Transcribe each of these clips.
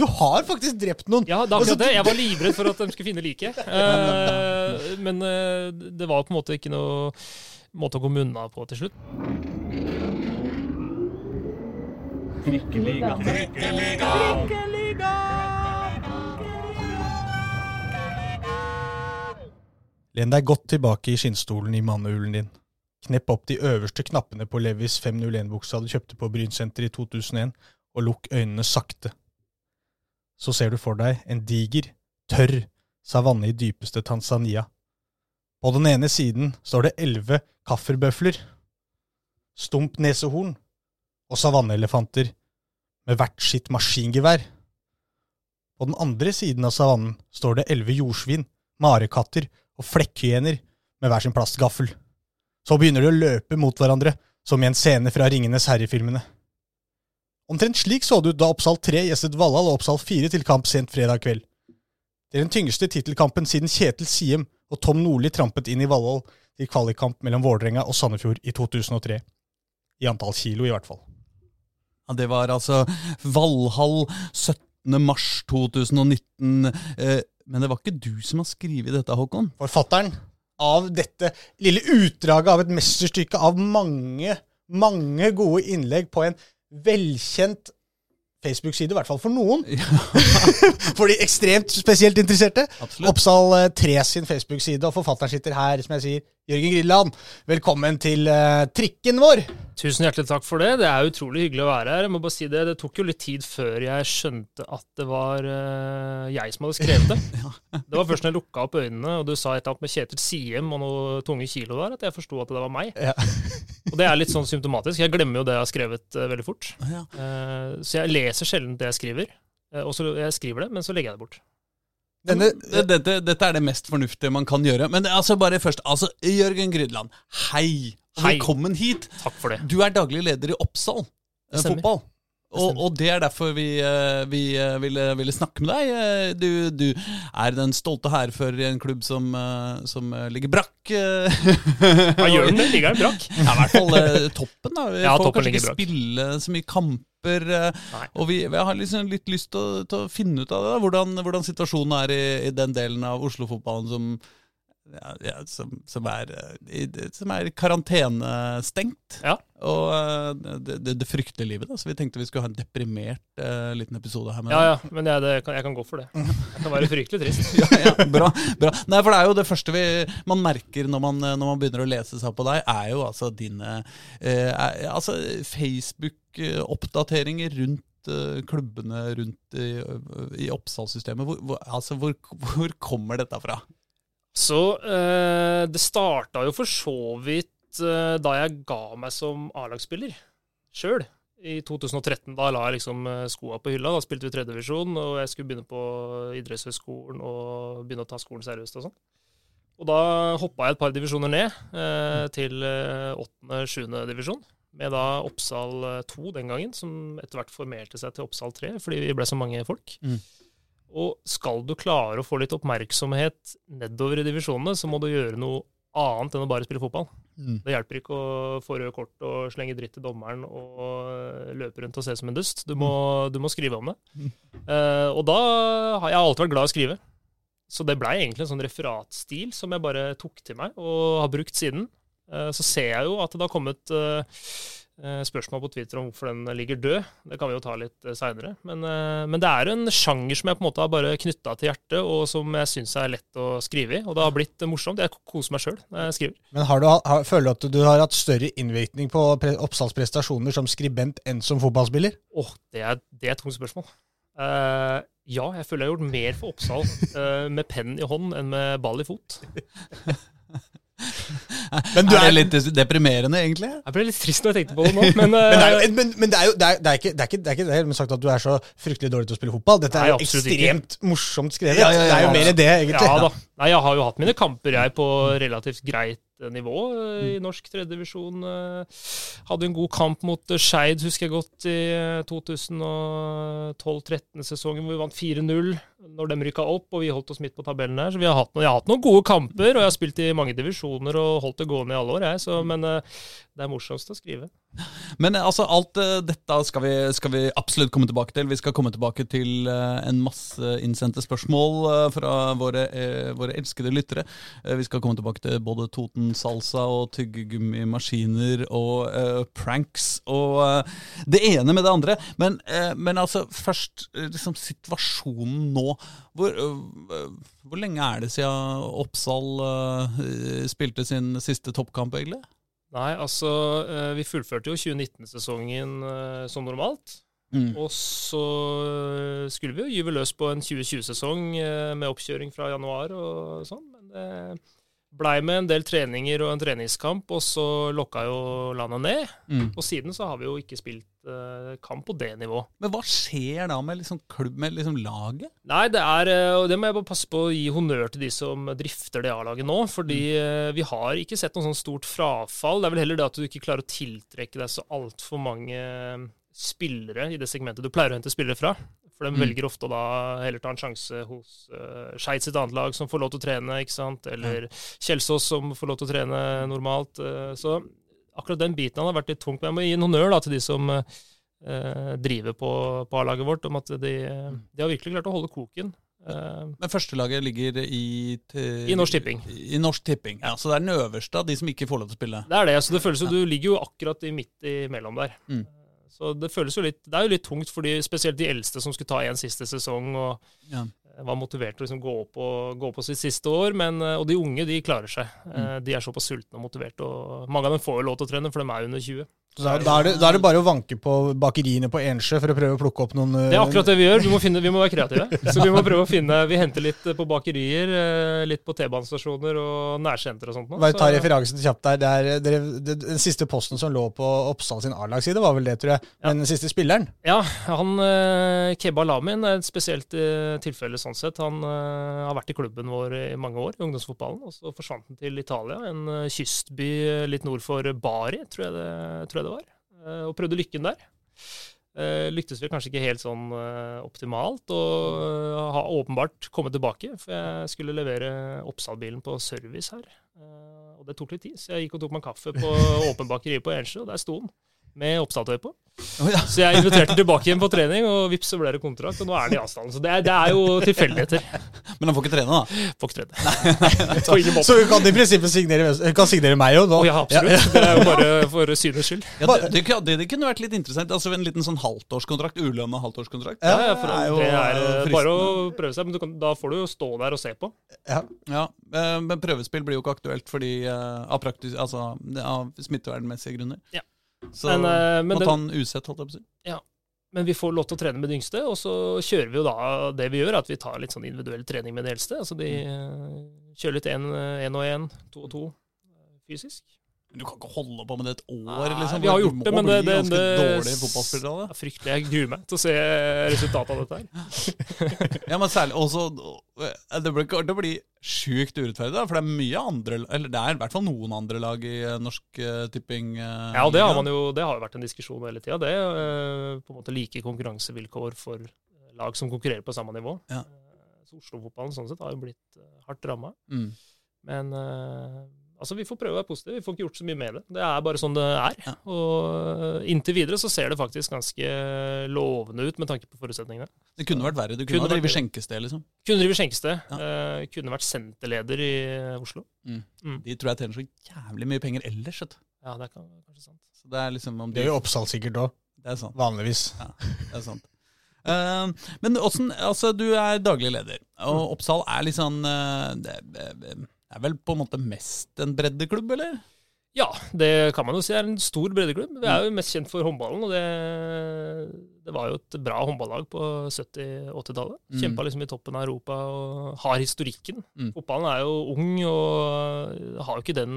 Du har faktisk drept noen! Ja, det er Altså, akkurat det. Jeg var livredd for at de skulle finne liket. Uh, men uh, det var på en måte ikke noe måte å komme unna på til slutt. Len deg godt tilbake i skinnstolen i manneulen din. Knepp opp de øverste knappene på Levis 501-buksa du kjøpte på Brynsenter i 2001, og lukk øynene sakte. Så ser du for deg en diger, tørr savanne i dypeste Tanzania. På den ene siden står det elleve kafferbøfler, stump nesehorn og savanneelefanter med hvert sitt maskingevær. På den andre siden av savannen står det elleve jordsvin, marekatter og flekkhyener med hver sin plastgaffel. Så begynner de å løpe mot hverandre, som i en scene fra Ringenes herre-filmene. Omtrent slik så det ut da Oppsal 3 gjestet Valhall og Oppsal 4 til kamp sent fredag kveld. Det er den tyngste tittelkampen siden Kjetil Siem og Tom Nordli trampet inn i Valhall til kvalikkamp mellom Vålerenga og Sandefjord i 2003. I antall kilo, i hvert fall. Ja, det var altså Valhall 17. mars 2019. Eh, men det var ikke du som har skrevet dette, Håkon? Forfatteren av dette lille utdraget av et mesterstykke av mange, mange gode innlegg på en velkjent Facebook-side, i hvert fall for noen. for de ekstremt spesielt interesserte. Absolutt. Oppsal eh, 3 sin Facebook-side, og forfatteren sitter her, som jeg sier, Jørgen Grilland. Velkommen til uh, trikken vår. Tusen hjertelig takk for det. Det er utrolig hyggelig å være her. Jeg må bare si Det det tok jo litt tid før jeg skjønte at det var uh, jeg som hadde skrevet det. Det var først når jeg lukka opp øynene og du sa et eller annet med Kjetil Siem og noe tunge kilo der, at jeg forsto at det var meg. Ja. Og det er litt sånn symptomatisk. Jeg glemmer jo det jeg har skrevet uh, veldig fort. Ja. Så jeg leser sjelden det jeg skriver. Og så jeg skriver det, men så legger jeg det bort. Denne, Det- Dette, dette er det mest fornuftige man kan gjøre. Men altså bare først, altså Jørgen Grydland, hei! Hei. Velkommen hit. Takk for det. Du er daglig leder i Oppsal eh, Det fotball. Og, og det er derfor vi, eh, vi eh, ville, ville snakke med deg. Du, du er den stolte hærfører i en klubb som, som ligger brakk. ja, Hva gjør den? det? Ligger den brakk? Ja, i hvert fall toppen. da Vi Ja, får kanskje ikke brakk. spille så mye kamper. Eh, Nei. Og vi, vi har liksom litt lyst til å, til å finne ut av det, da, hvordan, hvordan situasjonen er i, i den delen av Oslo-fotballen som, ja, ja, som, som, er, eh, som er karantenestengt. Ja. Og eh, det, det, det fryktelige livet. Da. Så vi tenkte vi skulle ha en deprimert uh, liten episode her Ja, ja, men jeg, det, jeg kan gå for det. Jeg kan være fryktelig trist. ja, ja, bra, bra. Nei, for det er jo det første vi, man merker når man, når man begynner å lese seg på deg, er jo altså dine eh, altså Facebook-oppdateringer rundt klubbene rundt i, i Oppsal-systemet. Hvor, hvor, altså, hvor, hvor kommer dette fra? Så eh, det starta jo for så vidt eh, da jeg ga meg som A-lagsspiller sjøl. I 2013 da la jeg liksom eh, skoa på hylla. Da spilte vi tredjevisjon, og jeg skulle begynne på idrettshøyskolen og begynne å ta skolen seriøst og sånn. Og da hoppa jeg et par divisjoner ned, eh, til åttende-sjuende divisjon. Med da Oppsal eh, 2 den gangen, som etter hvert formerte seg til Oppsal 3, fordi vi ble så mange folk. Mm. Og skal du klare å få litt oppmerksomhet nedover i divisjonene, så må du gjøre noe annet enn å bare spille fotball. Det hjelper ikke å få røde kort og slenge dritt til dommeren og eh, løpe rundt og se som en dust. Du må, du må skrive om det. Eh, og da har jeg alltid vært glad i å skrive. Så det blei egentlig en sånn referatstil som jeg bare tok til meg og har brukt siden. Uh, så ser jeg jo at det har kommet eh, spørsmål på Twitter om hvorfor den ligger død. Det kan vi jo ta litt uh, seinere. Men, eh, men det er en sjanger som jeg på en måte har bare knytta til hjertet, og som jeg syns er lett å skrive i. Og det har blitt eh, morsomt. Jeg koser meg sjøl når jeg skriver. men har du, har, føler du at du har hatt større innvirkning på Oppsals prestasjoner som skribent enn som fotballspiller? Åh, det er, det er et tungt spørsmål. Uh, ja, jeg føler jeg har gjort mer for Oppsal uh, med penn i hånd enn med ball i fot. Men du er er litt deprimerende, egentlig? Jeg ble litt trist når jeg tenkte på det nå, men, Men det er jo, men, men det er jo det er, det er ikke, det er ikke, det er ikke dermed sagt at du er så fryktelig dårlig til å spille fotball. Dette er Nei, jo absolutt ikke. ekstremt morsomt skrevet. Ja, ja, ja, det er jo mer det, egentlig. Ja da. Nei, jeg har jo hatt mine kamper, jeg, på relativt greit nivå eh, i norsk tredjedivisjon. Hadde en god kamp mot eh, Skeid, husker jeg godt, i eh, 2012-13-sesongen, hvor vi vant 4-0 når de rykka opp, og vi holdt oss midt på tabellen der. Så vi har hatt jeg har hatt noen gode kamper, og jeg har spilt i mange divisjoner og holdt det gående i alle år, jeg. Så, men eh, det er morsomst å skrive. Men eh, altså, alt uh, dette skal vi, skal vi, absolutt komme tilbake til. Vi skal komme tilbake til uh, en masse innsendte spørsmål uh, fra våre, våre, elskede lyttere. vi skal komme tilbake til både Toten-salsa og tyggegummimaskiner og pranks og det ene med det andre. Men, men altså, først liksom situasjonen nå. Hvor, hvor, lenge er det siden Oppsal spilte sin siste toppkamp, egentlig? Nei, altså eh, Vi fullførte jo 2019-sesongen eh, som normalt. Mm. Og så eh, skulle vi jo gyve løs på en 2020-sesong med oppkjøring fra januar og sånn. Men det blei med en del treninger og en treningskamp, og så lokka jo landet ned. Mm. Og siden så har vi jo ikke spilt kamp på det nivået. Men hva skjer da med liksom klubb, med liksom laget? Nei, det er, eh, og det må jeg bare passe på å gi honnør til de som drifter det A-laget nå. Fordi mm. vi har ikke sett noe sånn stort frafall. Det er vel heller det at du ikke klarer å tiltrekke deg så altfor mange spillere i det segmentet du pleier å hente spillere fra. For de mm. velger ofte å da heller ta en sjanse hos uh, Skeid sitt annet lag, som får lov til å trene, ikke sant? eller mm. Kjelsås, som får lov til å trene normalt. Uh, så akkurat den biten har vært litt tungt. Men jeg må gi en honnør til de som eh, driver på, på A-laget vårt, om at de, mm. de, har virkelig klart å holde koken. Men førstelaget ligger i I Norsk Tipping. I Norsk Tipping, ja, Så det er den øverste av de som ikke får lov til å spille? Det er det. så det føles jo, Du ligger jo akkurat i midt imellom der. Mm. Så det føles jo litt Det er jo litt tungt for de, spesielt de eldste som skulle ta en siste sesong og ja. Var motivert til å liksom gå, på, gå, på, sitt siste år. Men, og de unge, de klarer seg. Mm. De er såpass sultne og motiverte. Og mange av dem får jo lov til å trene, for de er under 20. Da, da, er det, da, er det, bare å vanke på bakeriene på Ensjø for å prøve å plukke opp noen Det er akkurat det vi gjør. Vi må, finne, vi må være kreative. Så vi må prøve å finne Vi henter litt på bakerier, eh, litt på T-banestasjoner og nærsenter og sånt. Bare ta referansen kjapt der. Det er, det, den siste posten som lå på Oppsal sin A-lagsside, var vel det, tror jeg. Men ja. den siste spilleren? Ja, han eh, Keba Lamin er et spesielt tilfelle sånn sett. Han har vært i klubben vår i mange år, i ungdomsfotballen. Og så forsvant han til Italia, en kystby litt nord for Bari, tror jeg det, tror jeg det var. Eh, og prøvde lykken der. Uh, lyktes vel kanskje ikke helt sånn uh, optimalt, og har åpenbart kommet tilbake. For jeg skulle levere Oppsal-bilen på service her. og det tok litt tid, så jeg gikk og tok meg en kaffe på Åpen bakeri på Ensjø, og der sto den med Oppsal-tøy på. Oh, ja. Så jeg inviterte tilbake igjen på trening, og vips, så ble det kontrakt. Og nå er han i avstanden. Så det er, det er, jo tilfeldigheter. Men han får ikke trene, da? Får ikke trene. så, så du kan i prinsippet signere, kan signere meg jo nå? Oh, ja, absolutt. Ja. Det er jo bare for synets skyld. Ja, det, det, det, kunne vært litt interessant. Altså En liten sånn halvtårskontrakt, ulønna halvtårskontrakt. Ja, for, det er, jo, det er eh, bare å prøve seg. Men kan, da får du jo stå der og se på. Ja, eh, Men prøvespill blir jo ikke aktuelt fordi uh, av, praktisk, altså, av smittevernmessige grunner. Ja. Så men, uh, men må ta en usett, holdt jeg på å si. Ja. Men vi får lov til å trene med de yngste, og så kjører vi jo da det vi gjør, at vi tar litt sånn individuell trening med de eldste. Altså de mm. kjører litt én og én, to og to fysisk. Du kan ikke holde på med det et år, liksom. Vi har gjort det, men det, det, det, det. Er fryktelig. Jeg gruer meg til å se resultatet av dette her. ja, men særlig også Det blir, det blir sjukt urettferdig, da, for det er mye andre Eller det er i hvert fall noen andre lag i eh, Norsk uh, Tipping. Uh, ja, det har, man jo, det har jo vært en diskusjon hele tida. Det uh, på en måte like konkurransevilkår for lag som konkurrerer på samme nivå. Ja. Så Oslo-fotballen sånn sett har jo blitt hardt ramma. Mm. Men Altså, Vi får prøve å være positive. Vi får ikke gjort så mye med det. Det er bare sånn det er. Ja. Og inntil videre så ser det faktisk ganske lovende ut med tanke på forutsetningene. Det kunne vært verre. Du kunne, kunne drive skjenkested, liksom. Kunne drive skjenkested. Ja. Uh, kunne vært senterleder i Oslo. Mm. Mm. De tror jeg tjener så jævlig mye penger ellers. Vet. Ja, det er kanskje sant. Så det er liksom om de... Det gjør Oppsal sikkert òg. Det er sant. Vanligvis. Ja, det er sant. Uh, men åssen Altså, du er daglig leder, og mm. Oppsal er litt sånn uh, det, det er vel på en måte mest en breddeklubb, eller? Ja, det kan man jo si er en stor breddeklubb. Vi er jo mest kjent for håndballen, og det, det var jo et bra håndballag på 70-80-tallet. Mm. Kjempa liksom i toppen av Europa og har historikken. Mm. Fotballen er jo ung og har jo ikke den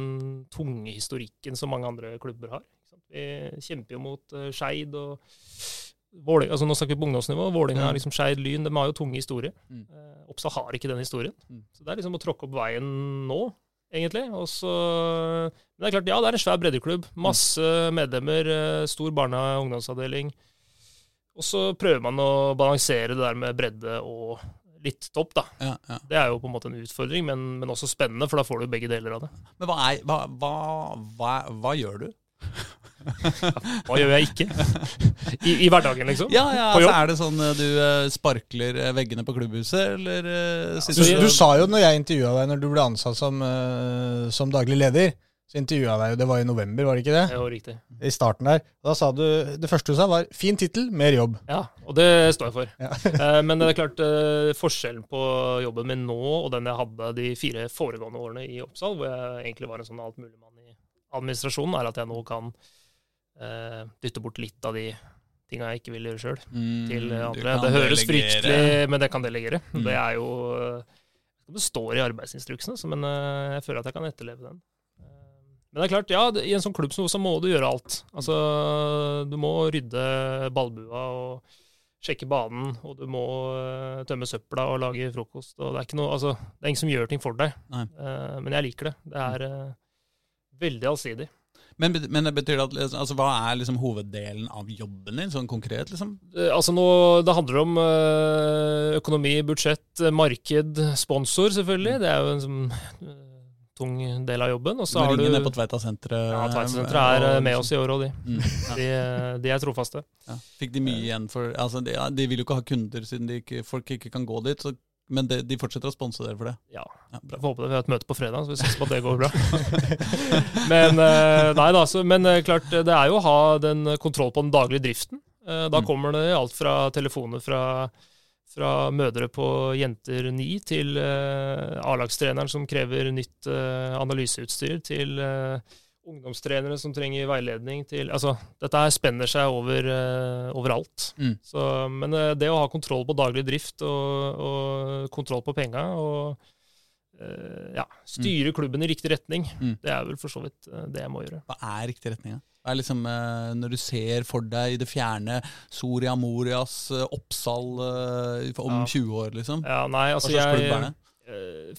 tunge historikken som mange andre klubber har. Vi kjemper jo mot uh, Skeid og Våling, altså Nå snakker vi på ungdomsnivå. Vålerenga, mm. liksom Skeid, Lyn, de har jo tunge historier. Mm. Uh, Oppstad har ikke den historien. Mm. Så det er liksom å tråkke opp veien nå, egentlig. Og så, men det er klart, ja, det er en svær breddeklubb. Masse medlemmer, uh, stor barne- og ungdomsavdeling. Og så prøver man å balansere det der med bredde og litt topp, da. Ja, ja. Det er jo på en måte en utfordring, men, men, også spennende, for da får du begge deler av det. Men hva, er, hva, hva, hva gjør du? Hva gjør jeg ikke? I, i hverdagen, liksom? Ja, ja, På altså. Er det sånn eh, du eh, sparkler eh, veggene på klubbhuset, eller ja, Du, du sa jo når jeg intervjua deg når du ble ansatt som, som daglig leder, så intervjua deg jo, det var i november, var det ikke det? Jo, riktig. I starten der. Da sa du, Det første du sa, var 'fin tittel, mer jobb'. Ja, og det står jeg for. Ja. Eh, Men det er klart, forskjellen på jobben min nå og den jeg hadde de fire foregående årene i Oppsal, hvor jeg egentlig var en sånn altmuligmann administrasjonen, er at jeg nå kan uh, dytte bort litt av de tinga jeg ikke vil gjøre sjøl, Mm, til andre. Det høres delegere. fryktelig men det kan delegere. Mm. Det er jo eh, Det står i arbeidsinstruksene, men uh, jeg føler at jeg kan etterleve den. Men det er klart, ja, i en sånn klubb så må du gjøre alt. Altså, du må rydde ballbua og sjekke banen, og du må tømme søpla og lage frokost. Og det er ikke noe, altså, det er ingen som gjør ting for deg. Eh, Men jeg liker det. Det er eh, veldig allsidig. Men, men det betyr at liksom, altså, Hva er liksom hoveddelen av jobben din, sånn konkret? liksom? Eh, Altså nå, Det handler om eh, økonomi, budsjett, eh, marked, sponsor, selvfølgelig. Det er jo en sånn tung del av jobben. Og så har du ringer ned på Tveita-senteret? ja, Tveitasenteret er med oss i år, og de. Mm, ja. De, de er trofaste. Ja. Fikk de mye igjen for altså, de, de vil jo ikke ha kunder siden de ikke, folk ikke kan gå dit, så, men de, de fortsetter å sponse dere for det? Ja. Ja, bra. Jeg håper det. Vi har et møte på fredag, så vi satser på at det går bra. men eh, nei da, så, men eh, klart, det er jo å ha den kontroll på den daglige driften. Eh, Da Mm. kommer det alt fra telefoner fra, fra mødre på jenter 9 til eh, A-lagstreneren som krever nytt eh, analyseutstyr, til eh, ungdomstrenere som trenger veiledning til Altså, dette her spenner seg over, uh, overalt. Mm. Så, men uh, det å ha kontroll på daglig drift og, og kontroll på penga og uh, ja, styre klubben i riktig retning, Mm. det er vel for så vidt det jeg må gjøre. Hva er riktig retning? Hva er liksom, når du ser for deg i det fjerne Soria Morias Oppsal om Ja. 20 år, liksom? Ja, nei, altså jeg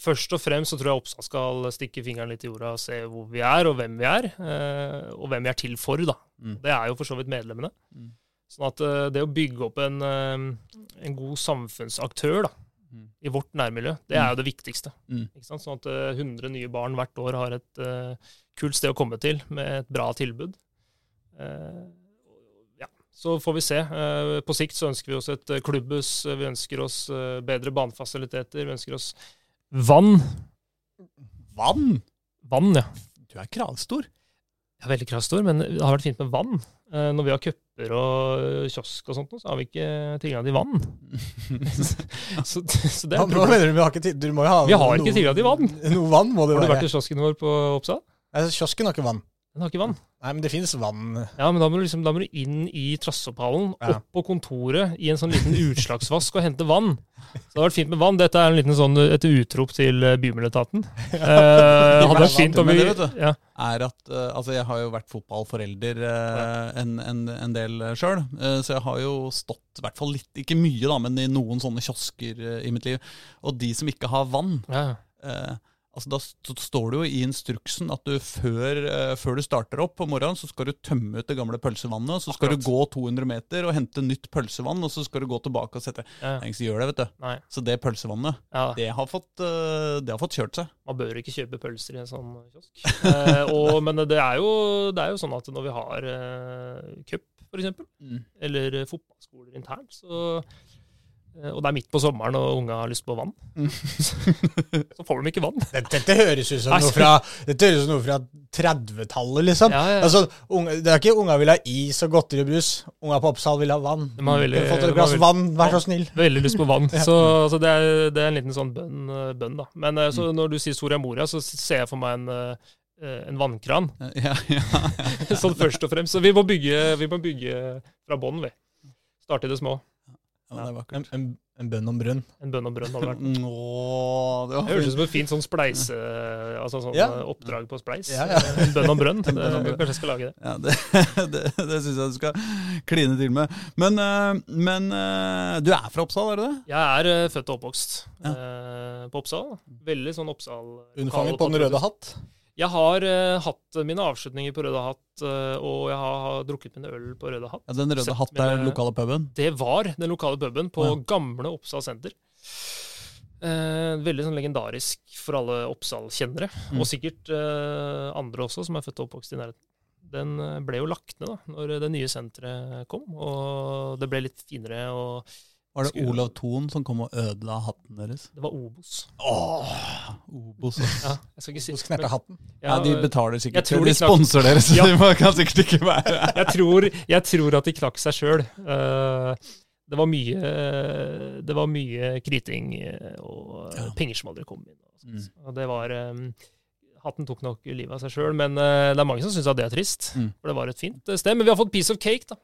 Først og fremst så tror jeg Oppsal skal stikke fingeren litt i jorda og se hvor vi er, og hvem vi er. eh, Og hvem vi er til for, da. Mm. Det er jo for så vidt medlemmene. Mm. Sånn at eh, det å bygge opp en, eh, en god samfunnsaktør da, Mm. i vårt nærmiljø, det er jo det viktigste. Mm. Ikke sant? Sånn at eh, 100 nye barn hvert år har et uh, kult sted å komme til med et bra tilbud. Uh, så får vi se. Eh, på sikt så ønsker vi oss et eh, klubbhus, vi ønsker oss eh, bedre banefasiliteter, vi ønsker oss vann. Vann! Vann, ja. Du er kravstor. Jeg er veldig kravstor, men det har vært fint med vann. Eh, når vi har cuper og kiosk og sånt, så har vi ikke tilgang til vann. så, så det er Hva mener du? Vi har ikke, du må jo ha Vi har ikke tilgang til vann. Noe vann må det Har du vært i kiosken vår på Oppsal? Kiosken har ikke vann. Den har ikke vann. Nei, men det finnes vann. Ja, men da må du, liksom, da må du inn i trasseopphallen, Ja. opp på kontoret i en sånn liten utslagsvask og hente vann. Så det hadde vært fint med vann. Dette er en liten sånn, et utrop til Bymiljøetaten. Ja, Eh, hadde vært fint om vi det vet du. ja. er at eh, Altså, jeg har jo vært fotballforelder eh, en, en, en del sjøl, så jeg har jo stått i hvert fall litt, ikke mye, da, men i noen sånne kiosker eh, i mitt liv. Og de som ikke har vann Ja. Eh, Altså Da st- står det jo i instruksen at du før, eh, før du starter opp på morgenen, så skal du tømme ut det gamle pølsevannet, så skal Akkurat. du gå 200 meter og hente nytt pølsevann, og så skal du gå tilbake og sette Ja. ingen som gjør det, vet du. Nei. Så det pølsevannet, Ja. det har fått, eh, det har fått kjørt seg. Man bør ikke kjøpe pølser i en sånn kiosk. Eh, og, men det er, jo, det er jo sånn at når vi har eh, cup, f.eks., eller eh, fotballskoler internt, så eh, og det er midt på sommeren, og unga har lyst på vann. så får de ikke vann. Dette, dette høres ut som noe fra, fra 30-tallet, liksom. Ja, ja. Altså, unge, det er ikke unga vil ha is og godteri og brus. Unga på Oppsal vil ha vann. De har veldig, fått et glass vann, vær så snill. Veldig lyst på vann. Så altså, det, er, det er en liten sånn bønn, eh, bønn da. Men eh, så når du sier Soria Moria, så ser jeg for meg en, eh, en vannkran. Ja, ja, sånn først og fremst. Så vi må bygge, vi må bygge fra bånn, vi. Starte i det små. Ja, det er En, vakkert. en, en bønn om brønn. En bønn om brønn hadde vært Nå, det var høres ut som et fint sånn spleise... Altså sånn Ja. eh, oppdrag på spleis. Ja, ja. En bønn om brønn. Det, kanskje jeg skal lage det. Ja, det det, det syns jeg du skal kline til med. Men, eh, men eh, du er fra Oppsal, er du det? Jeg er eh, født og oppvokst eh, på Oppsal. Veldig sånn Oppsal Unnfanget på Den røde hatt. Jeg har uh, hatt mine avslutninger på Røde Hatt, uh, og jeg har, har drukket mine øl på Røde Hatt. Ja, Den røde Sett hatt er den lokale puben? Det var den lokale puben på Ja. gamle Oppsal senter. Uh, veldig sånn legendarisk for alle Oppsal-kjennere, Mm. og sikkert andre også som er født og oppvokst i nærheten. den ble jo lagt ned da når det nye senteret kom, og det ble litt finere. og Var det Olav Thon som kom og ødela hatten deres? Det var Obos. Åh, Obos. Ja, Hos knerta hatten. Ja, de betaler sikkert. De de sponser dere, så Ja. de må- kan sikkert ikke være jeg, tror, jeg tror at de knakk seg sjøl. det var mye Det var mye kriting eh, og Ja. penger som aldri kom inn. Mm. og det var eh, Hatten tok nok livet av seg sjøl, men eh, det er mange som syns det er trist. Mm. For det var et fint eh, sted. Men vi har fått piece of cake, da.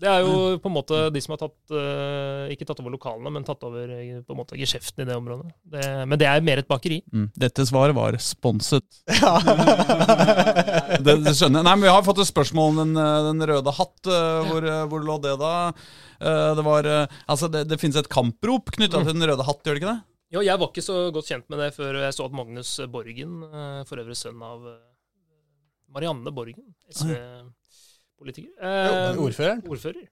Det er jo på en måte de som har tatt eh, ikke tatt over lokalene, men tatt over eh, på en måte geskjeften i det området. Det, men det er mer et bakeri. Mm. Dette svaret var sponset. Ja. Det, det skjønner jeg. Nei, men Vi har fått et spørsmål om den, eh, den røde hatt. Hvor, hvor lå det, da? Eh, Det var, altså det, det finnes et kamprop knytta til den røde hatt, gjør det ikke det? Jo, jeg var ikke så godt kjent med det før jeg så at Magnus Borgen, for øvrig sønn av Marianne Borgen, SV-politiker eh, Ordføreren. Ordfører.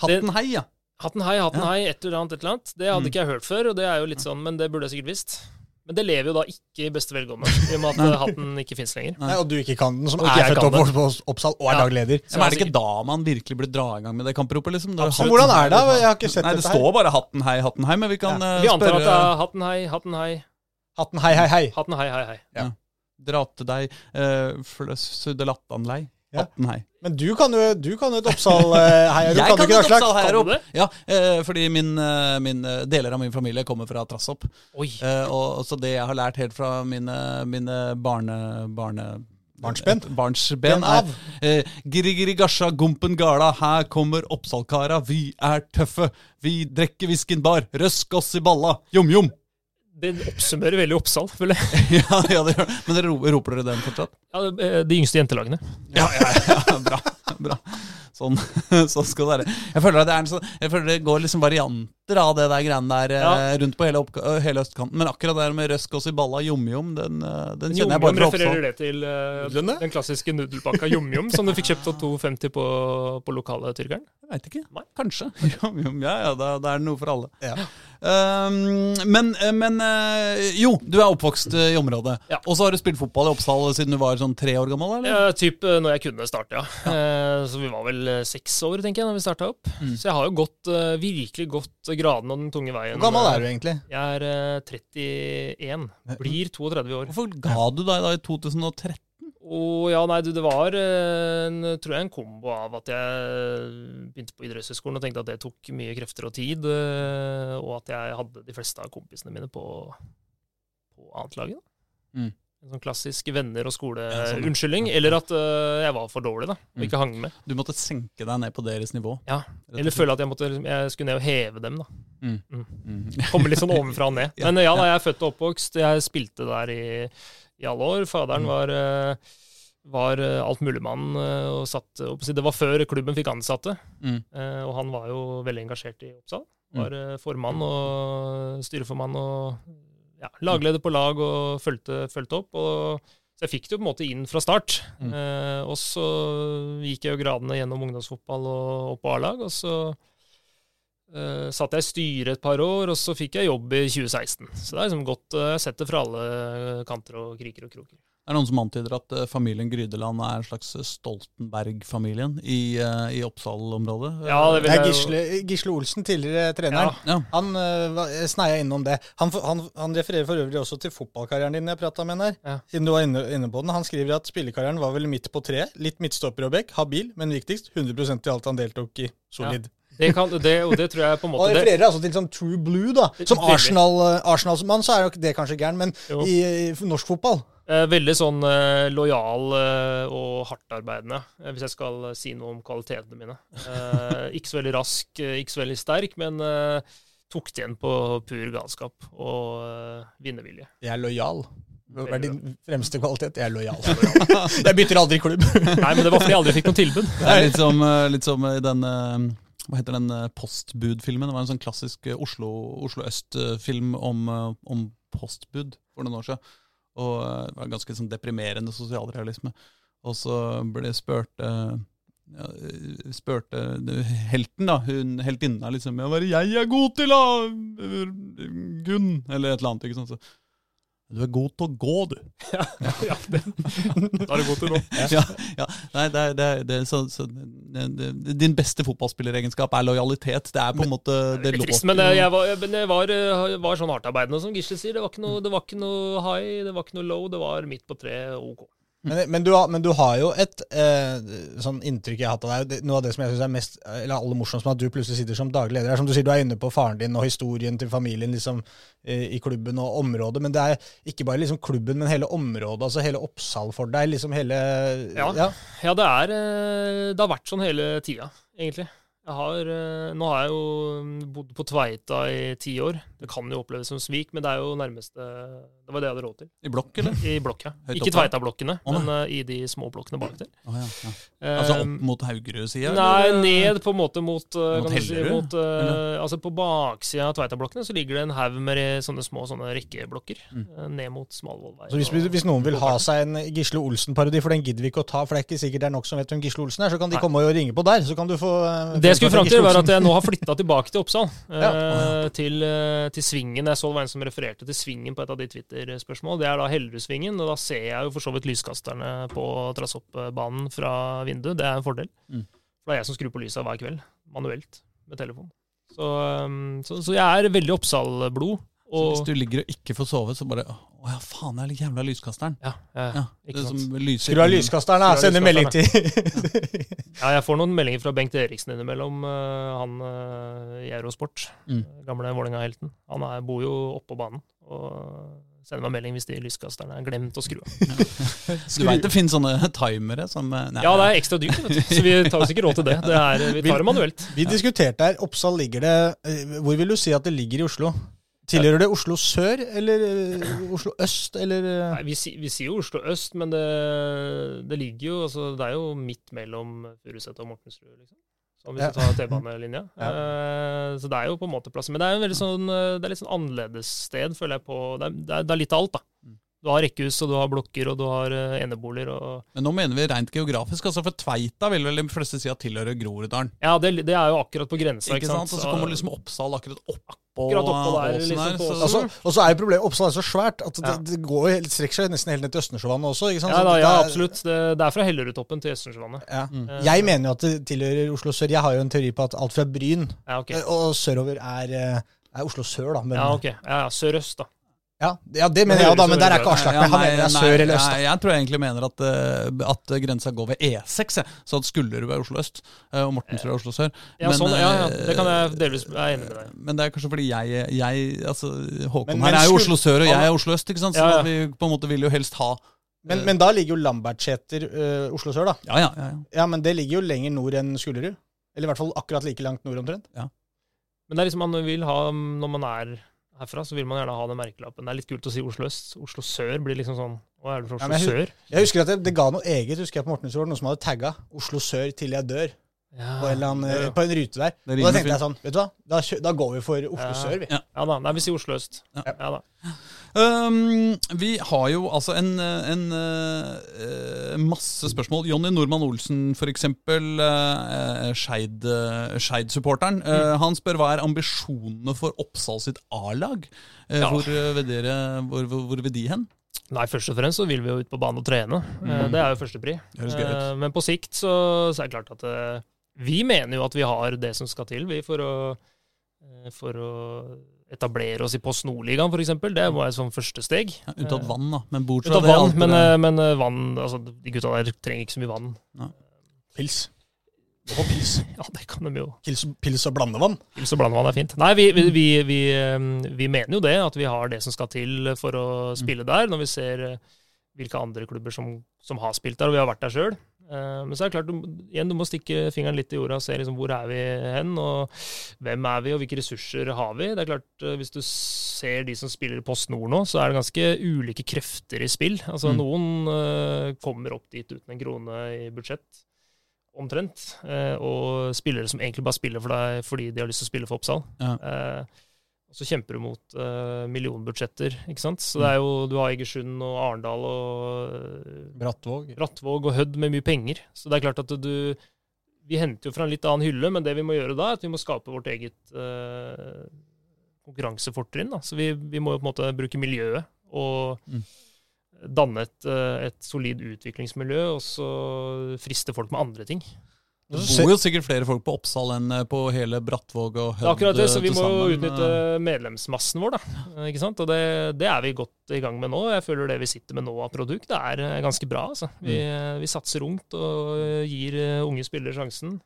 Hatten hei, ja. Hatten hei, hatten Ja. hei, et eller annet, et eller annet. Det hadde Mm. ikke jeg hørt før, og det er jo litt sånn, men det burde jeg sikkert visst. Men det lever jo da ikke i beste velgående, i og med at eh, hatten ikke fins lenger. Nei, og du ikke kan den, som Og er født opp på Oppsal og er Ja. dagleder. Men er det ikke da man virkelig burde dra i gang med det kampropet? liksom? Det er hvordan er det? Jeg har ikke sett Nei, det står bare 'hatten hei, hatten hei', men vi kan ja. Vi antar spørre at det er hatten hei, hatten hei, Hatten hei, hei, hei. hatten hei, hei, hei. Dra til deg, uh, fløssudelattanlei. Ja. Hatten hei. Men du kan jo, du kan jo et Oppsal-heiarop, Jeg kan du kan et Oppsal-heiarop. opp? Ja, eh, fordi min, eh, min, eh, deler av min familie kommer fra Trassopp. Oi. Eh, og, og så det jeg har lært helt fra mine, mine barne... barne Barnsben? Barnsben Ben er eh, Giri giri gasja gumpen gala, her kommer Oppsalkara, vi er tøffe. Vi drikker whisken bar, røsk oss i balla, jom jom. Det oppsummerer veldig Oppsal, føler jeg. ja, ja, det gjør det. Men dere roper dere den fortsatt? Ja, eh, de yngste jentelagene. Ja, ja, ja, bra. bra. Sånn, sånn skal det være. Jeg føler, at det er en sånn, jeg føler det går liksom varianter av det der greiene der eh, Ja. rundt på hele, øh, hele østkanten. Men akkurat det der med røsk og siballa jomjom, den, eh, den kjenner jeg bare fra refererer det til uh, den klassiske nudelpakka Jom Jom, som du fikk kjøpt for 2,50 på, på lokale tyrkeren. Jeg veit ikke. Nei. Kanskje. Jom-jom, ja, ja, da, da er det noe for alle. Ja. Um, men men eh, jo, du er oppvokst eh, i området. Ja. Og så har du spilt fotball i Oppsal siden du var sånn tre år gammel? eller? Ja, typ eh, når jeg kunne starte, ja. Eh, Så vi var vel eh, seks år, tenker jeg, når vi starta opp. Mm. Så jeg har jo gått, eh, virkelig gått graden og den tunge veien. Hvor gammel er du egentlig? Jeg er eh, 31. Blir 32 år. Hvorfor ga du deg da i 2013? Og ja, nei, du, det var eh, en, tror jeg en kombo av at jeg begynte på idrettshøyskolen og tenkte at det tok mye krefter og tid, eh, og at jeg hadde de fleste av kompisene mine på, på annetlaget. Mm. En sånn klassisk venner og Ja, sånn, skole-unnskyldning. Eller at uh, jeg var for dårlig da, og Mm. ikke hang med. Du måtte senke deg ned på deres nivå? Ja, Eller føle at jeg, måtte, jeg skulle ned og heve dem. da. Mm. Komme litt sånn ovenfra og ned. Men ja, da jeg er født og oppvokst. Jeg spilte der i, i alle år. Faderen Mm. var, eh, var eh, altmuligmann. eh, og satt, Det var før klubben fikk ansatte. Mm. eh, Og han var jo veldig engasjert i Oppsal. Var eh, formann og styreformann og ja, lagleder på lag og fulgte, fulgte opp. og så jeg fikk det jo på en måte inn fra start. Mm. Eh, og så gikk jeg jo gradene gjennom ungdomsfotball og opp på A-lag. Og så eh, satt jeg i styret et par år, og så fikk jeg jobb i 2016. Så det er liksom godt har sett det fra alle kanter og kriker og kroker. Er det noen som antyder at eh, familien Grydeland er en slags Stoltenberg-familien i, eh, i Oppsal-området? Ja, det Det vil er Gisle, Gisle Olsen, tidligere treneren. Ja. Ja. Han uh, sneia innom det. Han, han, han refererer for øvrig også til fotballkarrieren din, jeg prata med her. Ja. Siden du var inne, inne på den. Han skriver at spillekarrieren var vel midt på treet. Litt midtstopper og bekk, Habil, men viktigst 100% i alt han deltok i. Solid. Det kan, det, og det tror jeg på en måte han refererer altså til sånn True Blue, da. Som Arsenal-mann Arsenal-mann så er jo det kanskje gæren, men Jo. i, i norsk fotball eh, Veldig sånn eh, lojal eh, og hardtarbeidende, eh, hvis jeg skal eh, si noe om kvalitetene mine. Eh, ikke så veldig rask, eh, ikke så veldig sterk, men eh, tok det igjen på pur galskap og vinnervilje. Jeg er lojal. Hva er din fremste kvalitet? Jeg er lojal. jeg bytter aldri klubb. Nei, men det var fordi jeg aldri fikk noe tilbud. Det er litt som, eh, litt som i den eh, Hva heter den eh, postbud-filmen? Det var en sånn klassisk eh, Oslo, Oslo øst-film om, eh, om postbud for noen år siden. Og eh, det var ganske sånn deprimerende sosialrealisme. Og så ble spurt eh, ja, eh, spurte helten, da, hun heltinna, liksom ja, Hva er det jeg er god til, da? Gunn? Eller et eller annet. ikke sant? Så, Du er god til å gå, du. ja, ja det, da er du god til nå. ja, ja. Nei, det er, det er, det er så, så, det, din beste fotballspilleregenskap er lojalitet. Det er på en måte det er trist, men jeg var, jeg var, var sånn hardtarbeidende, som Gisle sier. Det var, ikke noe, det var ikke noe high, det var ikke noe low. Det var midt på tre OK. Men, men, du har, men, du har, jo et eh, sånn inntrykk jeg har hatt av deg. Noe av det som jeg synes er mest, eller aller morsomst med at du plutselig sitter som daglig leder, er som du sier, du er inne på faren din og historien til familien liksom, eh, i klubben og området. Men det er ikke bare liksom klubben, men hele området, altså hele Oppsal for deg. liksom hele... Ja, ja. ja det, er, eh, det har vært sånn hele tida, egentlig. Har, eh, nå har jeg jo mm, bodd på Tveita i ti år. Det kan jo oppleves som svik, men det er jo nærmeste Det var det jeg hadde råd til. I blokk, eller? I blokk, ja. Høyt Ikke Tveita-blokkene, oh, men uh, i de små blokkene bak der. Oh, ja, ja. Altså opp mot Haugerud-sida? Nei, ned på en måte mot, uh, mot Hellerud? Si, mot, uh, altså på baksida av Tveita-blokkene så ligger det en haug med sånne små sånne rekkeblokker mm. ned mot Smalvollvei. Så hvis, hvis, noen vil ha seg en Gisle Olsen-parodi, for den gidder vi ikke å ta, for det er ikke sikkert det er nok som vet hvem Gisle Olsen er, så kan de Nei. komme og ringe på der, så kan du få Det skulle fram til, var at jeg nå har flytta tilbake til Oppsal. Ja. til, til Svingen. Jeg så det var en som refererte til Svingen på et av de Twitter-spørsmål. Det er da Hellerudsvingen, og da ser jeg jo for så vidt lyskasterne på Trassoppbanen fra vinduet. Det er en fordel. Mm. Det er jeg som skrur på lysa hver kveld, manuelt, med telefon. Så, um, så, så jeg er veldig Oppsal-blod. Så hvis du ligger og ikke får sove, så bare Å ja, faen, jeg er litt jævla lyskasteren. Ja, ja, ja. Skru av lyskasteren, da. Sender melding til Ja, jeg får noen meldinger fra Bengt Eriksen innimellom. Uh, han uh, i Eurosport, mm. gamle Vålerenga-helten. Han er, bor jo oppå banen. og sender meg melding hvis de lyskasterne er glemt å skru av. du veit det finnes sånne timere som eh, nei. Ja, det er ekstra dyrt, så vi tar oss ikke råd til det. det er, vi tar det manuelt. Vi diskuterte her, Oppsal ligger det Hvor vil du si at det ligger i Oslo? Tilhører det Oslo sør eller Oslo øst, eller Nei, vi, vi sier jo Oslo øst, men det, det ligger jo altså, Det er jo midt mellom Furuset og Mortensrud, liksom. Sånn hvis ja. du tar T-banelinja. ja. uh, så det er jo på en måte plass. Men det er jo veldig sånn, eh, det er litt sånn annerledes sted, føler jeg på. Det er, det er, det er litt av alt, da. Du har rekkehus, og du har blokker, og du har uh, eneboliger. Og... Men nå mener vi rent geografisk. altså For Tveita vil vel de fleste si at tilhører Groruddalen? Ja, det, det, er jo akkurat på grensa. ikke sant? Og så kommer liksom Oppsal akkurat opp akkurat oppå der. Liksom, så, altså, og så er problemet Oppsal er så svært at det, det går helt, strekker seg nesten helt ned til Østensjøvannet også. ikke sant? Ja, da, ja absolutt. Det, det, er fra Hellerudtoppen til Østensjøvannet. Ja. Mm. Jeg mener jo at det tilhører Oslo sør. Jeg har jo en teori på at alt fra Bryn ja, okay. og sørover er, eh, er, Oslo sør, da. Men, ja, ok. Ja, Sørøst, da. Ja, ja, det mener jeg, da, men der er ikke Aslak med. Han mener det er sør eller øst. Nei, jeg tror jeg egentlig mener at, uh, at grensa går ved E6, så at Skullerud er Oslo øst uh, og Mortensrud er Oslo sør. Ja, men, sånn, ja, ja, det kan jeg delvis være enig med deg Men det er kanskje fordi jeg, jeg altså, Håkon men, her er jo Oslo sør, og jeg er Oslo øst, ikke sant? så ja, vi på en måte vil jo helst ha men, men da ligger jo Lambertseter uh, Oslo sør, da. Ja, ja, ja, ja. Men det ligger jo lenger nord enn Skullerud. Eller i hvert fall akkurat like langt nord omtrent. Ja. Men det er liksom man vil ha når man er herfra, så vil man gjerne ha den merkelappen. Det er litt kult å si Oslo øst. Oslo sør blir liksom sånn Hva er det for Oslo ja, jeg, sør? Jeg husker at det, det, ga noe eget, husker jeg på Mortensrud, noen som hadde tagga 'Oslo sør til jeg dør'. Ja, på, en annen, ja, ja. på, en rute der. Og da tenkte jeg sånn, vet du hva, da, da går vi for Oslo sør, vi. Ja, da. Nei, vi sier Oslo øst. Ja, da. Um, vi har jo altså en, en uh, masse spørsmål. Jonny Normann Olsen, f.eks. Uh, Skeid-supporteren. Uh, mm. Han spør hva er ambisjonene for Oppsal sitt A-lag? Uh, ja. hvor, hvor, hvor, hvor, vil de hen? Nei, Først og fremst så vil vi jo ut på banen og trene. Mm. Det er jo førstepri. Men på sikt så, så, er det klart at vi mener jo at vi har det som skal til vi for å, for å etablere oss i Post Nord-ligaen, f.eks. Det var et sånn første steg. Ja, unntatt vann, da. Men bortsett fra det vann, men, men, eh, vann altså, De gutta der trenger ikke så mye vann. Ja. Pils. Og pils. Ja, det kan de jo. Pils, pils og blandevann? Pils og blandevann er fint. Nei, vi, vi, vi, vi, eh, mener jo det, at vi har det som skal til for å spille der, når vi ser eh, hvilke andre klubber som, som har spilt der, og vi har vært der sjøl. Eh, men så er det klart, du, igjen, du må stikke fingeren litt i jorda og se liksom, hvor er vi hen, og hvem er vi, og hvilke ressurser har vi. Det er klart, eh, Hvis du ser de som spiller Post Nord nå, så er det ganske ulike krefter i spill. Altså, mm. Noen uh, kommer opp dit uten en krone i budsjett, omtrent. Uh, og spillere som egentlig bare spiller for deg fordi de har lyst til å spille for Oppsal. Ja. Uh, og så kjemper du mot uh, millionbudsjetter, ikke sant. Så det er jo, du har Egersund og Arendal og uh, Brattvåg. Brattvåg og Hødd med mye penger. Så det er klart at du Vi henter jo fra en litt annen hylle, men det vi må gjøre da, er at vi må skape vårt eget uh, konkurransefortrinn. Så vi, vi, må jo på en måte bruke miljøet og mm. danne et, eh, et, solid utviklingsmiljø, og så friste folk med andre ting. Det bor jo sikkert flere folk på Oppsal enn eh, på hele Brattvåg og Hødd. Akkurat det, så vi må jo utnytte medlemsmassen vår, da. Ikke sant? Og det, det, er vi godt i gang med nå. Jeg føler det vi sitter med nå av produkt, det er ganske bra. Altså. Vi, mm. vi satser ungt og gir unge spillere sjansen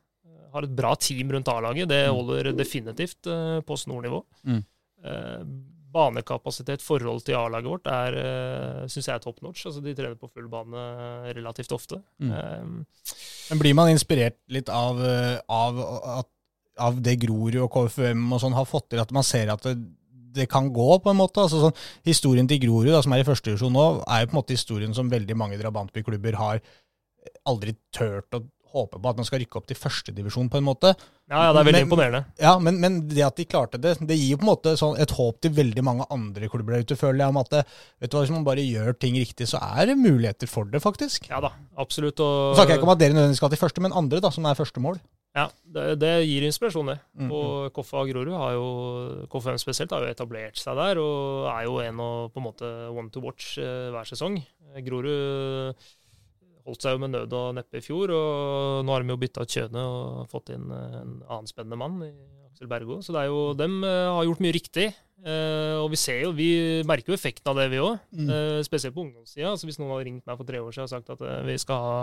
har et bra team rundt A-laget. Det mm. holder definitivt på snornivå. Mm. Banekapasitet, forhold til A-laget vårt, er, uh, syns jeg er top notch. Altså, de trener på full bane relativt ofte. Mm. Um, Men blir man inspirert litt av, av, av det Grorud og KFUM og sånn har fått til, at man ser at det, det kan gå, på en måte. Altså, sånn, historien til Grorud, da, som er i første divisjon nå, er jo på en måte historien som veldig mange drabantbyklubber har aldri turt å håper på at man skal rykke opp til førstedivisjon, på en måte. Ja, ja, det er veldig men, imponerende. Ja, men, men, det at de klarte det, det gir jo på en måte sånn et håp til veldig mange andre klubber der ute, føler jeg, om at det, vet du hva, hvis man bare gjør ting riktig, så er det muligheter for det, faktisk. Ja da, absolutt. Og... Så snakker jeg ikke om at dere nødvendigvis skal til første, men andre da, som er første mål. Ja, det, det gir inspirasjon, det. Mm, og Koffa Koffa Grorud har jo KFM spesielt har jo etablert seg der, og er jo en og på en måte one to watch eh, hver sesong. Grorud holdt seg jo med nød og neppe i fjor, og nå har de jo bytta ut Kjøne og fått inn eh, en annen spennende mann i Aksel Bergo. Så det er jo, dem eh, har gjort mye riktig. Uh, og vi ser jo, vi merker jo effekten av det, vi òg. Mm. Spesielt på ungdomssida. Altså, hvis noen hadde ringt meg for tre år siden og sagt at vi skal ha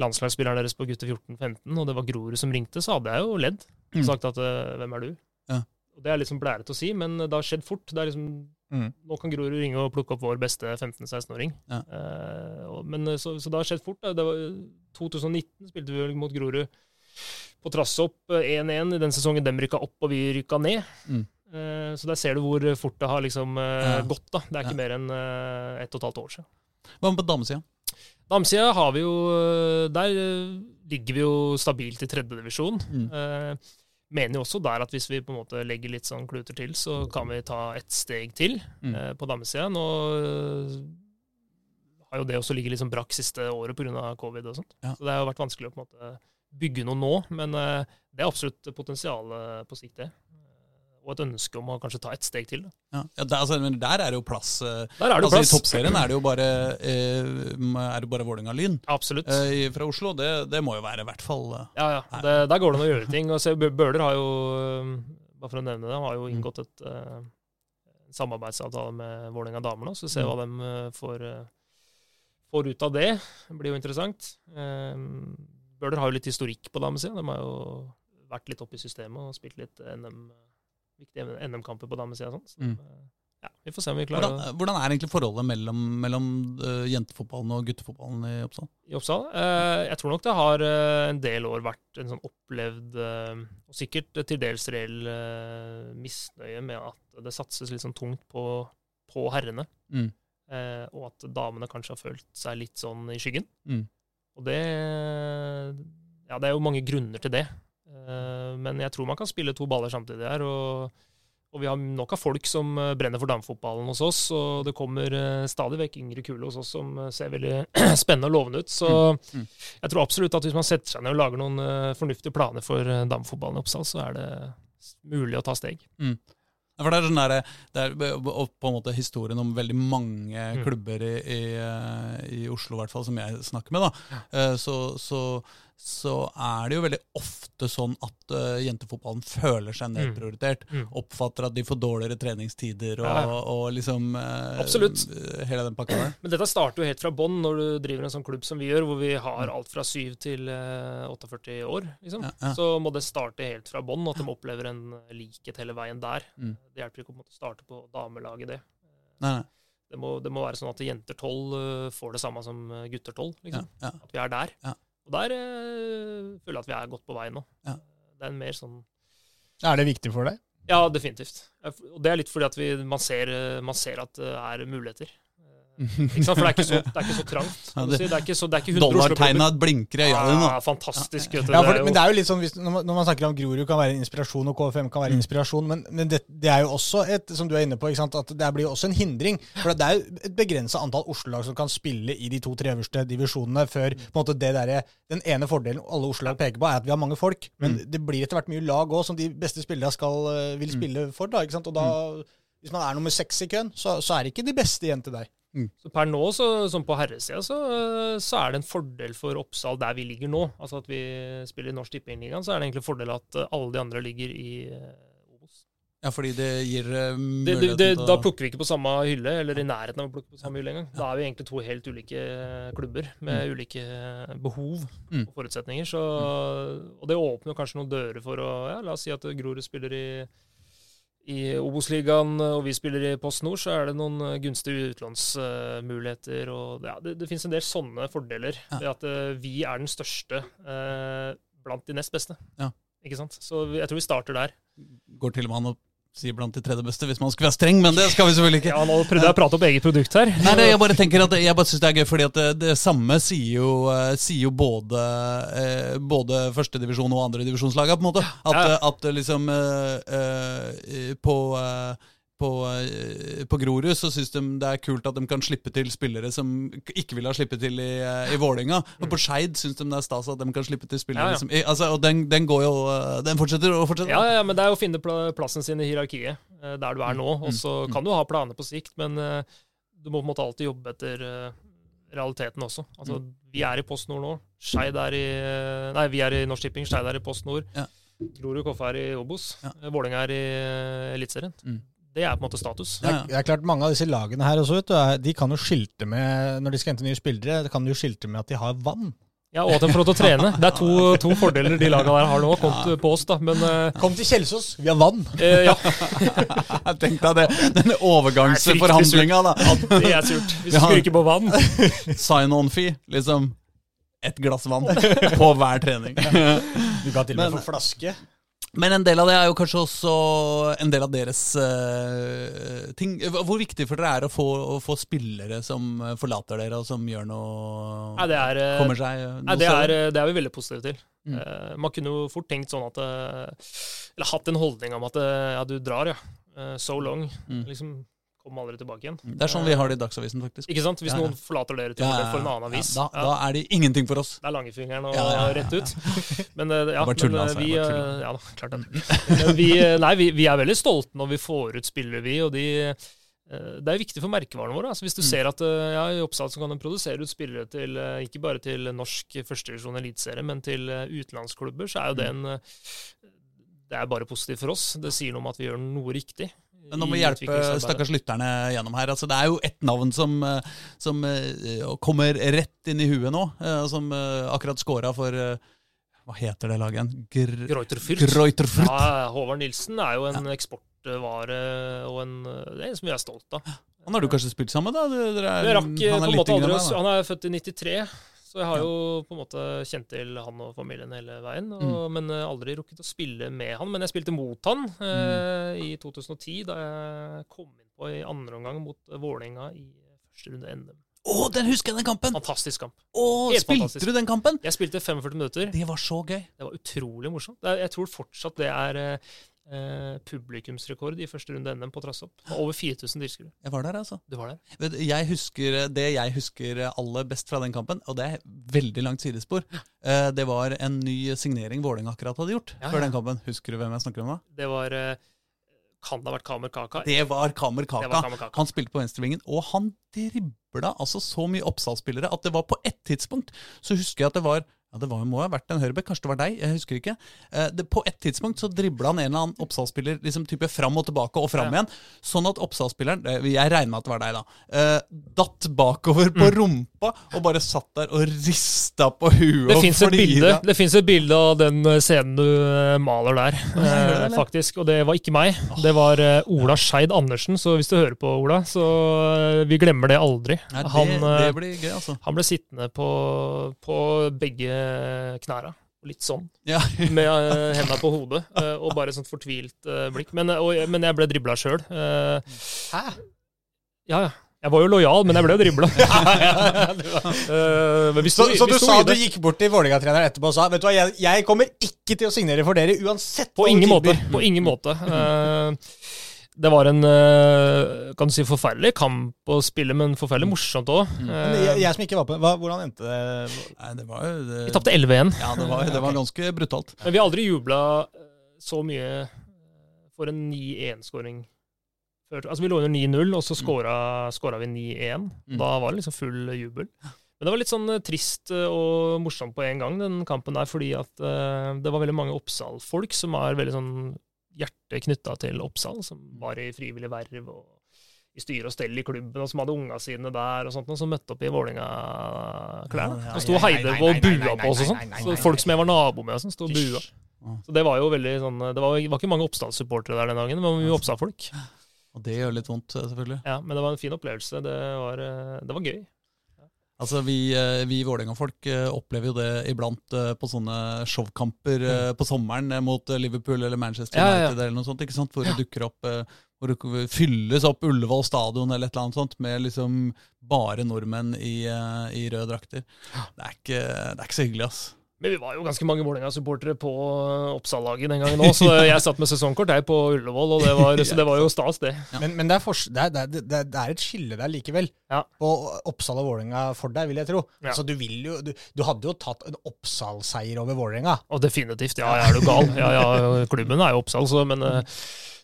landslagsspilleren deres på gutter 14-15, og det var Grorud som ringte, så hadde jeg jo ledd og mm. sagt at hvem er du? Og Det er liksom blærete å si, men det har skjedd fort. Det er liksom Mm. Nå kan Grorud ringe og plukke opp vår beste 15-16-åring. Ja. Men, eh, så, så, det har skjedd fort. Det var 2019 spilte vi vel mot Grorud på trass opp 1-1 eh, i den sesongen de rykka opp og vi rykka ned. Mm. Eh, så der ser du hvor fort det har liksom, eh, ja. gått. da. Det er ikke ja. mer enn ett og et halvt år siden. Hva med på damesida? Damesida har vi jo Der ligger vi jo stabilt i tredjedivisjon. Mm. Uh, mener jo også der at hvis vi på en måte legger litt sånn kluter til, så kan vi ta et steg til mm. eh, på damesida. Nå eh, har jo det også ligget litt sånn brakk siste året pga. covid og sånt. Ja. Så det har jo vært vanskelig å på en måte bygge noe nå, men eh, det er absolutt potensial på sikt, det og et ønske om å kanskje ta et steg til. Ja, ja der, altså, men der er det jo plass. Eh, der er det altså, plass. I toppserien er det jo bare, eh, bare Vålerenga-Lyn Absolutt. Eh, fra Oslo. Det, det, må jo være i hvert fall eh, Ja, ja. Det, der går det an å gjøre ting. Og se, Bøhler har jo, eh, bare for å nevne det, har jo mm. inngått et eh, samarbeidsavtale med Vålerenga damer nå, så se mm. hva de uh, får, får, ut av det. Det blir jo interessant. Bøhler har jo litt historikk på damesida. De har jo vært litt oppe i systemet og spilt litt NM viktige NM-kamper på damesida. Sånn. Så, mm. Eh, ja, vi får se om vi klarer hvordan, hvordan er egentlig forholdet mellom, mellom uh, jentefotballen og guttefotballen i Oppsal? I Oppsal? Uh, jeg tror nok det har uh, en del år vært en sånn opplevd, og sikkert til dels reell misnøye med at det satses litt sånn tungt på, på herrene. Mm. og at damene kanskje har følt seg litt sånn i skyggen. Mm. Og det Ja, det er jo mange grunner til det. Eh, men jeg tror man kan spille to baller samtidig her. og, og vi har nok av folk som eh, brenner for damefotballen hos oss. Og det kommer eh, stadig vekk yngre kule hos oss som ser veldig spennende og lovende ut. Så mm. Mm. jeg tror absolutt at hvis man setter seg ned og lager noen fornuftige planer for damefotballen i Oppsal, så er det mulig å ta steg. Mm. For det er, sånn der, det er på en måte historien om veldig mange mm. klubber i, i, i Oslo, hvert fall, som jeg snakker med. da. Så, så, så er det jo veldig ofte sånn at uh, jentefotballen føler seg mm. nedprioritert. Mm. Mm. Oppfatter at de får dårligere treningstider og, ja, ja. og liksom uh, Absolutt. hele den pakka der. Men dette starter jo helt fra bånn når du driver en sånn klubb som vi gjør, hvor vi har alt fra 7 til uh, 48 år. Liksom. Ja, Så må det starte helt fra bånn, at de opplever en likhet hele veien der. Mm. Det hjelper ikke å starte på damelaget, det. Nei, nei. Det må, det må, være sånn at jenter 12 får det samme som gutter 12. Liksom. At vi er der. Og der øh, føler jeg at vi er godt på vei nå. Ja. Det er en mer sånn Er det viktig for deg? Ja, definitivt. Og det er litt fordi at vi, man, ser, eh, man ser at det er muligheter. For det er ikke så, det er ikke så trangt. Ja, det, det, er ikke så, det er ikke 100 Dollartegna blinker i øya dine. Ja, fantastisk. Ja. Ja, for, men det er jo litt sånn, hvis, når, man, når, man, snakker om Grorud kan være en inspirasjon, og KFM kan være en mm. inspirasjon, men, men det, det, er jo også et, som du er inne på, at det blir jo også en hindring. For det er jo et begrensa antall Oslo-lag som kan spille i de to-tre øverste divisjonene før på en måte det der, Den ene fordelen alle Oslo-lag peker på, er at vi har mange folk. Men mm. det blir etter hvert mye lag òg som de beste spillerne skal, eh, vil mm. spille for. da, ikke sant? Og da... Mm Hvis man er nummer seks i køen, så, så er det ikke de beste igjen til deg. Så per nå, så, som på herresida, så, så er det en fordel for Oppsal der vi ligger nå. Altså at vi spiller i Norsk Tippingligaen, så er det egentlig en fordel at eh, alle de andre ligger i eh, Obos. Ja, fordi det gir eh, muligheten til da plukker vi ikke på samme hylle, eller i nærheten av å plukke på samme hylle engang. Da er vi egentlig to helt ulike klubber med ulike behov Mm. og forutsetninger. Så, og det åpner kanskje noen dører for å ja, La oss si at Grorud spiller i i Obos-ligaen og vi spiller i Post Nord, så er det noen eh, gunstige utlånsmuligheter. og ja, Det, det finnes en del sånne fordeler Ja. ved at uh, vi er den største uh, blant de nest beste. Ja. Ikke sant? Så jeg tror vi starter der. Går til og med an å si blant de tredje beste, hvis man skal være streng, men det skal vi selvfølgelig ikke. Ja, Nå prøvde jeg å prate opp eget produkt her. Nei, det, jeg bare tenker at jeg bare synes det er gøy, fordi at det, det samme sier jo, eh, sier jo både, eh, både førstedivisjon og andredivisjonslaga, på en måte. At, Ja. at, at eh, liksom eh, eh, på, eh, på, eh, på Grorud så syns de det er kult at de kan slippe til spillere som ikke ville ha slippet til i, eh, i Vålerenga. Og på Skeid syns de det er stas at de kan slippe til spillere Ja, som altså, Og den, den går jo eh, Den fortsetter og fortsetter. Ja, ja, men det er jo å finne plassen sin i hierarkiet, der du er nå. Og så kan du ha planer på sikt, men du må på en måte alltid jobbe etter realiteten også. Altså, Vi er i Post Nord nå. Skeid er i Nei, vi er i Norsk Tipping, Skeid er i Post Nord. Ja. Grorud Koffe er i Obos. Ja. Vålerenga er i Eliteserien. Mm. Det er på en måte status. Det er, det er klart Mange av disse lagene her også, vet du, de kan jo skilte med Når de skal hente nye spillere, kan de jo skilte med at de har vann. Ja, Og at de får lov til å trene. Det er to, to fordeler de lagene der har nå, kommet på oss, da. Men uh, Kom til Kjelsås, vi har vann! Uh, ja, Tenk deg det. Den overgangsforhandlinga, da. det er surt. Vi Ja. skal ikke på vann. Sign-on-fee. Liksom ett glass vann på hver trening. Du kan til og med få flaske. Men en del av det er jo kanskje også en del av deres uh, ting. Hvor viktig for dere er å få, å få spillere som forlater dere, og som gjør noe Nei, det er, eh, Kommer seg noe Nei, det er, det er vi veldig positive til. Mm. Uh, man kunne jo fort tenkt sånn at eh, Eller hatt en holdning om at eh, ja, du drar, ja. Uh, so long. Mm. Liksom kom aldri tilbake igjen. Det er sånn vi har det i Dagsavisen, faktisk. Ikke sant? Hvis Ja, ja. noen forlater dere til Ja, for en annen avis. Da, da er det ingenting for oss. Det er langfingeren og rett ut. Men, eh, ja, bare men, eh, altså, vi, eh, ja klart det. Vi, nei, vi, vi er veldig stolte når vi får ut spillere, vi. og de det er viktig for merkevarene våre. Altså hvis du Mm. ser at ja, i Oppsal kan de produsere ut spillere til ikke bare til norsk førstedivisjon eliteserie, men til utenlandsklubber, så er jo det Mm. en eh, Det er bare positivt for oss. Det sier noe om at vi gjør noe riktig. Nå må vi hjelpe stakkars lytterne gjennom her. Altså, det er jo ett navn som, eh, som eh, kommer rett inn i huet nå, eh, som akkurat scora for Hva heter det laget igjen? Gr Greuter Fürth. Ja, Håvard Nilsen er jo en eksportvare og en, det er en som vi er stolt av. Han har du kanskje spilt sammen med, da? Er, rakk han er meg, da. Han er født i 93, så jeg har jo på en måte kjent til han og familien hele veien. Og, Mm. Men eh, aldri rukket å spille med han. Men jeg spilte mot han eh, i 2010, da jeg kom inn på i andre omgang mot eh, Vålerenga i første runde NM. Å, den husker jeg, den kampen! Fantastisk kamp. Oh, Helt spilte fantastisk. du den kampen? Jeg spilte 45 minutter. Det var så gøy. Det var utrolig morsomt. Jeg tror fortsatt det er eh, eh, publikumsrekord i første runde NM på var Over 4000 tilskuere. Jeg var der, altså. Du var der? Jeg husker, det jeg husker aller best fra den kampen, og det er veldig langt sidespor, eh, det var en ny signering Vålerenga akkurat hadde gjort Ja, før den kampen. Husker du hvem jeg snakker om da? Det var eh, Kan det ha vært Kamer Kaka? Det var Kamer Det var Kamer Kaka. Han spilte på venstrevingen, og han dribla altså så mye Oppsal-spillere at det var på ett tidspunkt så husker jeg at det var ja, Det var, må ha vært en høyrebekk, kanskje det var deg, jeg husker ikke. Eh, det, på et tidspunkt så dribla han en eller annen Oppsal-spiller liksom type fram og tilbake og fram Ja. igjen, sånn at Oppsal-spilleren, jeg regner med at det var deg, da, eh, datt bakover på Mm. rumpa og bare satt der og rista på huet Det fins et, et bilde av den eh, scenen du eh, maler der, eh, faktisk. Og det var ikke meg. Det var eh, Ola Skeid Andersen. Så hvis du hører på, Ola, så eh, vi glemmer det aldri. Nei, det, han, eh, det blir gøy, altså. han ble sittende på, på begge knæra. Litt sånn, Ja. med uh, henda på hodet, uh, og bare sånt fortvilt uh, blikk. Men, eh, og, men jeg ble dribla sjøl. Hæ? ja, ja. Jeg var jo lojal, men jeg ble jo dribla. ja, ja, vi Så, så du sa du gikk bort til Vålerenga-treneren etterpå og sa Vet du hva, jeg, jeg kommer ikke til å signere for dere uansett På ingen måte. På ingen måte. Eh, det var en eh, kan du si, forferdelig kamp å spille, men forferdelig morsomt òg. Mm. jeg, jeg som ikke var på hva, Hvordan endte det? Nei, det var det, vi tapte 11-1, Ja, det var, det var ganske brutalt. men vi har aldri jubla så mye for en 9-1-skåring altså Vi lå under 9-0, og så skåra vi 9-1. Mm. Da var det liksom full jubel. Men det var litt sånn eh, trist eh, og morsomt på en gang, den kampen der, fordi at eh, det var veldig mange Oppsal-folk som er veldig sånn hjertet knytta til Oppsal, som var i frivillig verv og i styre og stell i klubben, og som hadde unga sine der, og sånt, og som møtte opp i Vålerenga-klær. Og sto og heide på og bua på oss og sånn. Så Folk som jeg var nabo med, og sånn, sto og bua. Så det var jo veldig sånn Det var, var ikke mange Oppsal-supportere der den dagen, men mye Oppsal-folk. Og det gjør litt vondt, eh, selvfølgelig. Ja, men det var en fin opplevelse. Det var, eh, det var gøy. Altså, Vi, eh, vi Vålerenga-folk eh, opplever jo det iblant eh, på sånne showkamper mm. på sommeren mot Liverpool eller Manchester Ja. United eller noe sånt, ikke sant? hvor det dukker opp hvor det fylles opp Ullevål stadion eller et eller annet sånt med liksom bare nordmenn i, i røde drakter. Det er, ikke, det er ikke så hyggelig, ass. Men vi var jo ganske mange Vålerenga-supportere på Oppsal-laget den gangen òg, så jeg satt med sesongkort her på Ullevål, og det var, så det var jo stas, det. Men, men det, er for, det, er, det, er, det er- et skille der likevel. Ja. På Oppsal og Vålerenga for deg, vil jeg tro. Ja. Altså, du, vil jo, du, du hadde jo tatt en Oppsal-seier over Vålerenga. Og definitivt. Ja, ja, er du gal? Ja, ja, klubben er jo Oppsal, så, men eh,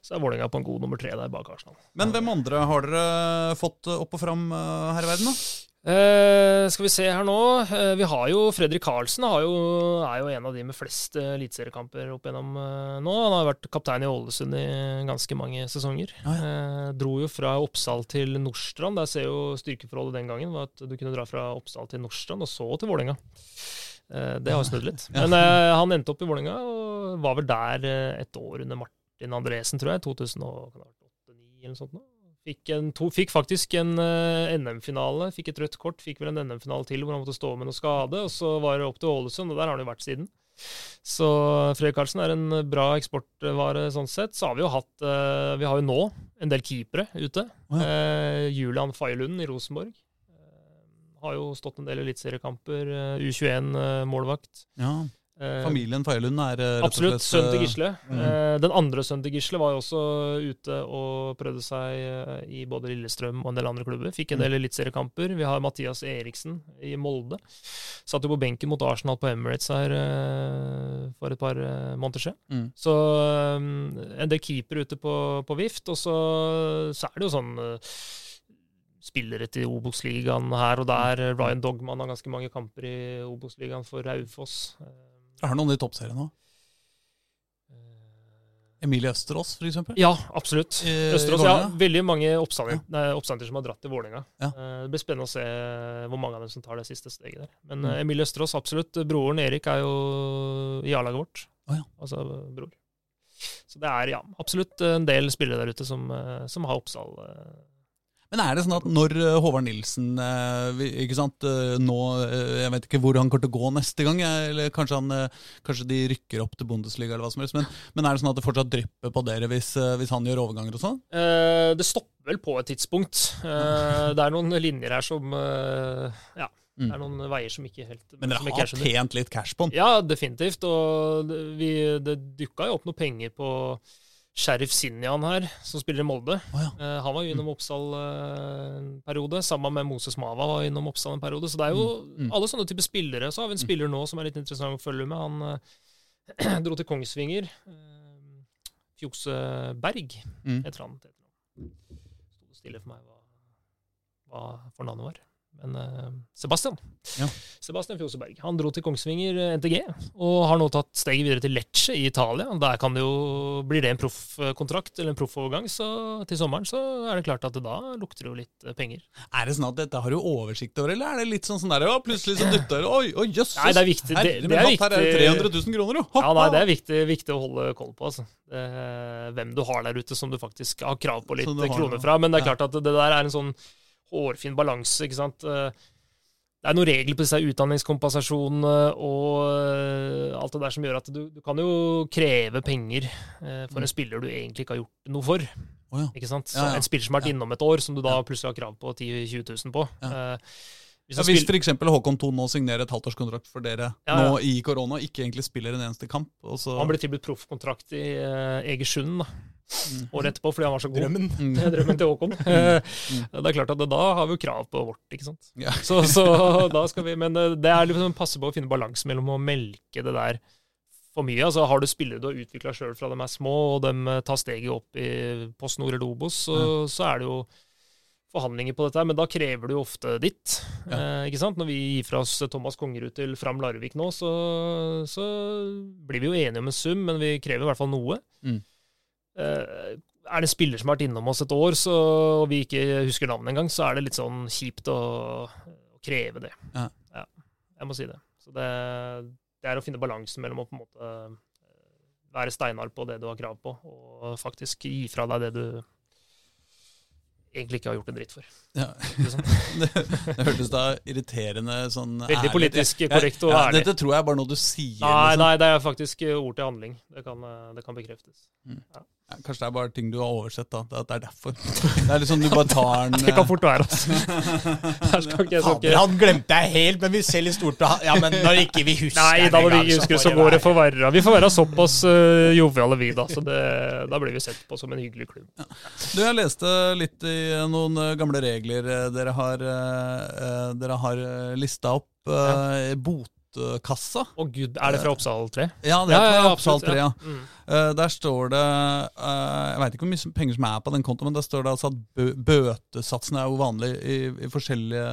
så er Vålerenga på en god nummer tre der bak Arsenal. Men hvem andre har dere fått eh, opp og fram eh, her i verden, da? Eh, skal vi se her nå. Uh, vi har jo Fredrik Karlsen har jo, er jo en av de med flest eh, eliteseriekamper opp gjennom uh, nå. Han har vært kaptein i Ålesund i ganske mange sesonger. Ja, Eh, dro jo fra Oppsal til Nordstrand. Der ser jo styrkeforholdet den gangen var at du kunne dra fra Oppsal til Nordstrand, og så til Vålerenga. Det har jo snudd litt. Men han endte opp i Vålerenga, og var vel der et år under Martin Andresen, tror jeg. 2008-2009 eller noe sånt. nå. Fikk, en, to, fikk faktisk en eh, NM-finale, fikk et rødt kort, fikk vel en NM-finale til hvor han måtte stå med noe skade, og så var det opp til Ålesund, og der har han jo vært siden. Så Fredrik Karlsen er en bra eksportvare sånn sett. Så har vi jo hatt eh, Vi har jo nå en del keepere ute. Ja. Eh, Julian Faye-Lund i Rosenborg. Har jo stått en del eliteseriekamper. Uh, U21-målvakt. Ja, Familien Feilund er eh, rett og Absolutt. slett Sønnen til eh, Gisle. Mm. Eh, den andre sønnen til Gisle var jo også ute og prøvde seg eh, i både Lillestrøm og en del andre klubber. Fikk en del eliteseriekamper. Vi har Mathias Eriksen i Molde. Satt jo på benken mot Arsenal på Emirates her eh, for et par eh, måneder siden. Mm. Så eh, en del keeper ute på, på vift. Og så, så er det jo sånn eh, Spillere til Obos-ligaen her og der. Ryan Dogman har ganske mange kamper i Obos-ligaen for Raufoss. Eh, det noen i toppserien nå. Emilie Østerås, eksempel. Ja, absolutt. Østerås, ja. Veldig mange oppstander, som har dratt til Vålerenga. Ja. Eh, Det blir spennende å se hvor mange av dem som tar det siste steget der. Men Mm. eh, Emilie Østerås, absolutt. Broren Erik er jo i A-laget vårt. Å ja. Altså bror. Så det er ja, absolutt en del spillere der ute som, eh, som har Oppsal. Men er det sånn at når eh, Håvard Nilsen eh, ikke sant, eh, nå Jeg vet ikke hvor han kommer til å gå neste gang, eller kanskje, han, kanskje de rykker opp til Bundesliga, eller hva som helst. Men, men er det sånn at det fortsatt drypper på dere hvis, hvis han gjør overganger og sånn? Eh, det stopper vel på et tidspunkt. Eh, det er noen linjer her som eh, Ja, det Mm. er noen veier som ikke helt Men dere har tjent litt cash på den? Ja, definitivt. Og vi, det dukka jo opp noe penger på Sheriff Sinjan her, som spiller i Molde. Oh, ja. uh, han var jo innom Oppsal eh, en periode, sammen med Moses Mava var innom Oppsal en periode. Så det er jo Mm, mm. alle sånne typer spillere. Så har vi en spiller nå som er litt interessant å følge med. Han uh, dro til Kongsvinger. Eh, Fjose Berg Mm. Heter han. Sto stille for meg hva, hva fornavnet var. Men eh, Sebastian. Ja. Sebastian Fjoseberg. Han dro til Kongsvinger eh, NTG, og har nå tatt steget videre til Lecce i Italia. Der kan det jo, Blir det en proffkontrakt eller en proffovergang så til sommeren, så er det klart at det da lukter det jo litt eh, penger. Er det sånn at dette har du oversikt over, eller er det litt sånn sånn der, ja, plutselig så dytter det, oi, oi, jøss! Nei, det er viktig. Det- herre det min er hatt, her er det viktig. 300 000 kroner, jo. Ja, nei, Det er viktig, viktig å holde koll på. altså. Hvem du har der ute som du faktisk har krav på litt kroner fra. Men det er klart at det der er en sånn hårfin balanse. ikke sant? Eh, Det er noen regler på disse utdanningskompensasjonene og eh, alt det der som gjør at du, du kan jo kreve penger eh, for Mm. en spiller du egentlig ikke har gjort noe for. Oh, ja. ikke sant? Så Ja, ja. En spiller som har vært Ja. innom et år, som du da plutselig har krav på 10 000-20 000 på. Ja. Hvis Ja, hvis f.eks. Håkon Thon nå signerer et halvtårskontrakt for dere Ja, nå i korona, ikke egentlig spiller en eneste kamp, så Han ble tilbudt proffkontrakt i uh, Egersund da, Mm. Året etterpå fordi han var så god. Drømmen. Mm. Drømmen til Håkon. Eh, Det er klart at da har vi jo krav på vårt, ikke sant. Ja. Så, så da skal vi, Men eh, det er liksom passe på å finne balanse mellom å melke det der for mye. Altså, har du spillere du har utvikla sjøl fra de er små, og de eh, tar steget opp i Post Nord eller Obos, så, så er det jo forhandlinger på dette, men da krever du jo ofte ditt. Ja. Eh, ikke sant? Når vi gir fra oss Thomas Kongerud til Fram Larvik nå, så, så blir vi jo enige om en sum, men vi krever i hvert fall noe. Mm. Eh, er det spiller som har vært innom oss et år, så, og vi ikke husker navnet engang, så er det litt sånn kjipt å, å kreve det. Ja. jeg må si det. Så det, det er å finne balansen mellom å på en måte eh, være steinhard på det du har krav på, og faktisk gi fra deg det du egentlig ikke har gjort en dritt for. Ja. Liksom. det, det hørtes da irriterende sånn Veldig ærlig- politisk korrekt og ja, ærlig. Dette tror jeg er bare noe du sier. Nei, liksom. nei, det er faktisk ord til handling. Det kan, eh, det kan bekreftes. Ja, kanskje det er bare ting du har oversett, da. At det er derfor. Det er liksom du bare tar den Det kan fort være, altså. Her skal ikke, jeg han glemte jeg helt, men vi ser litt stort på. Ja, men når ikke vi husker Nei, da når vi ikke husker, så går det forverra. Vi får være såpass uh, joviale, vi, da. Så det, da blir vi sett på som en hyggelig klubb. Du, Jeg leste litt i noen eh, gamle regler eh, dere har, eh, eh, dere har eh, lista opp. eh, Botkassa. Å gud, er det fra Oppsal 3? Ja, det er fra Oppsal 3, ja. Mm. Eh, der står det eh, Jeg veit ikke hvor mye penger som er på den kontoen, men der står det altså at bø bøtesatsen er jo vanlig i, i forskjellige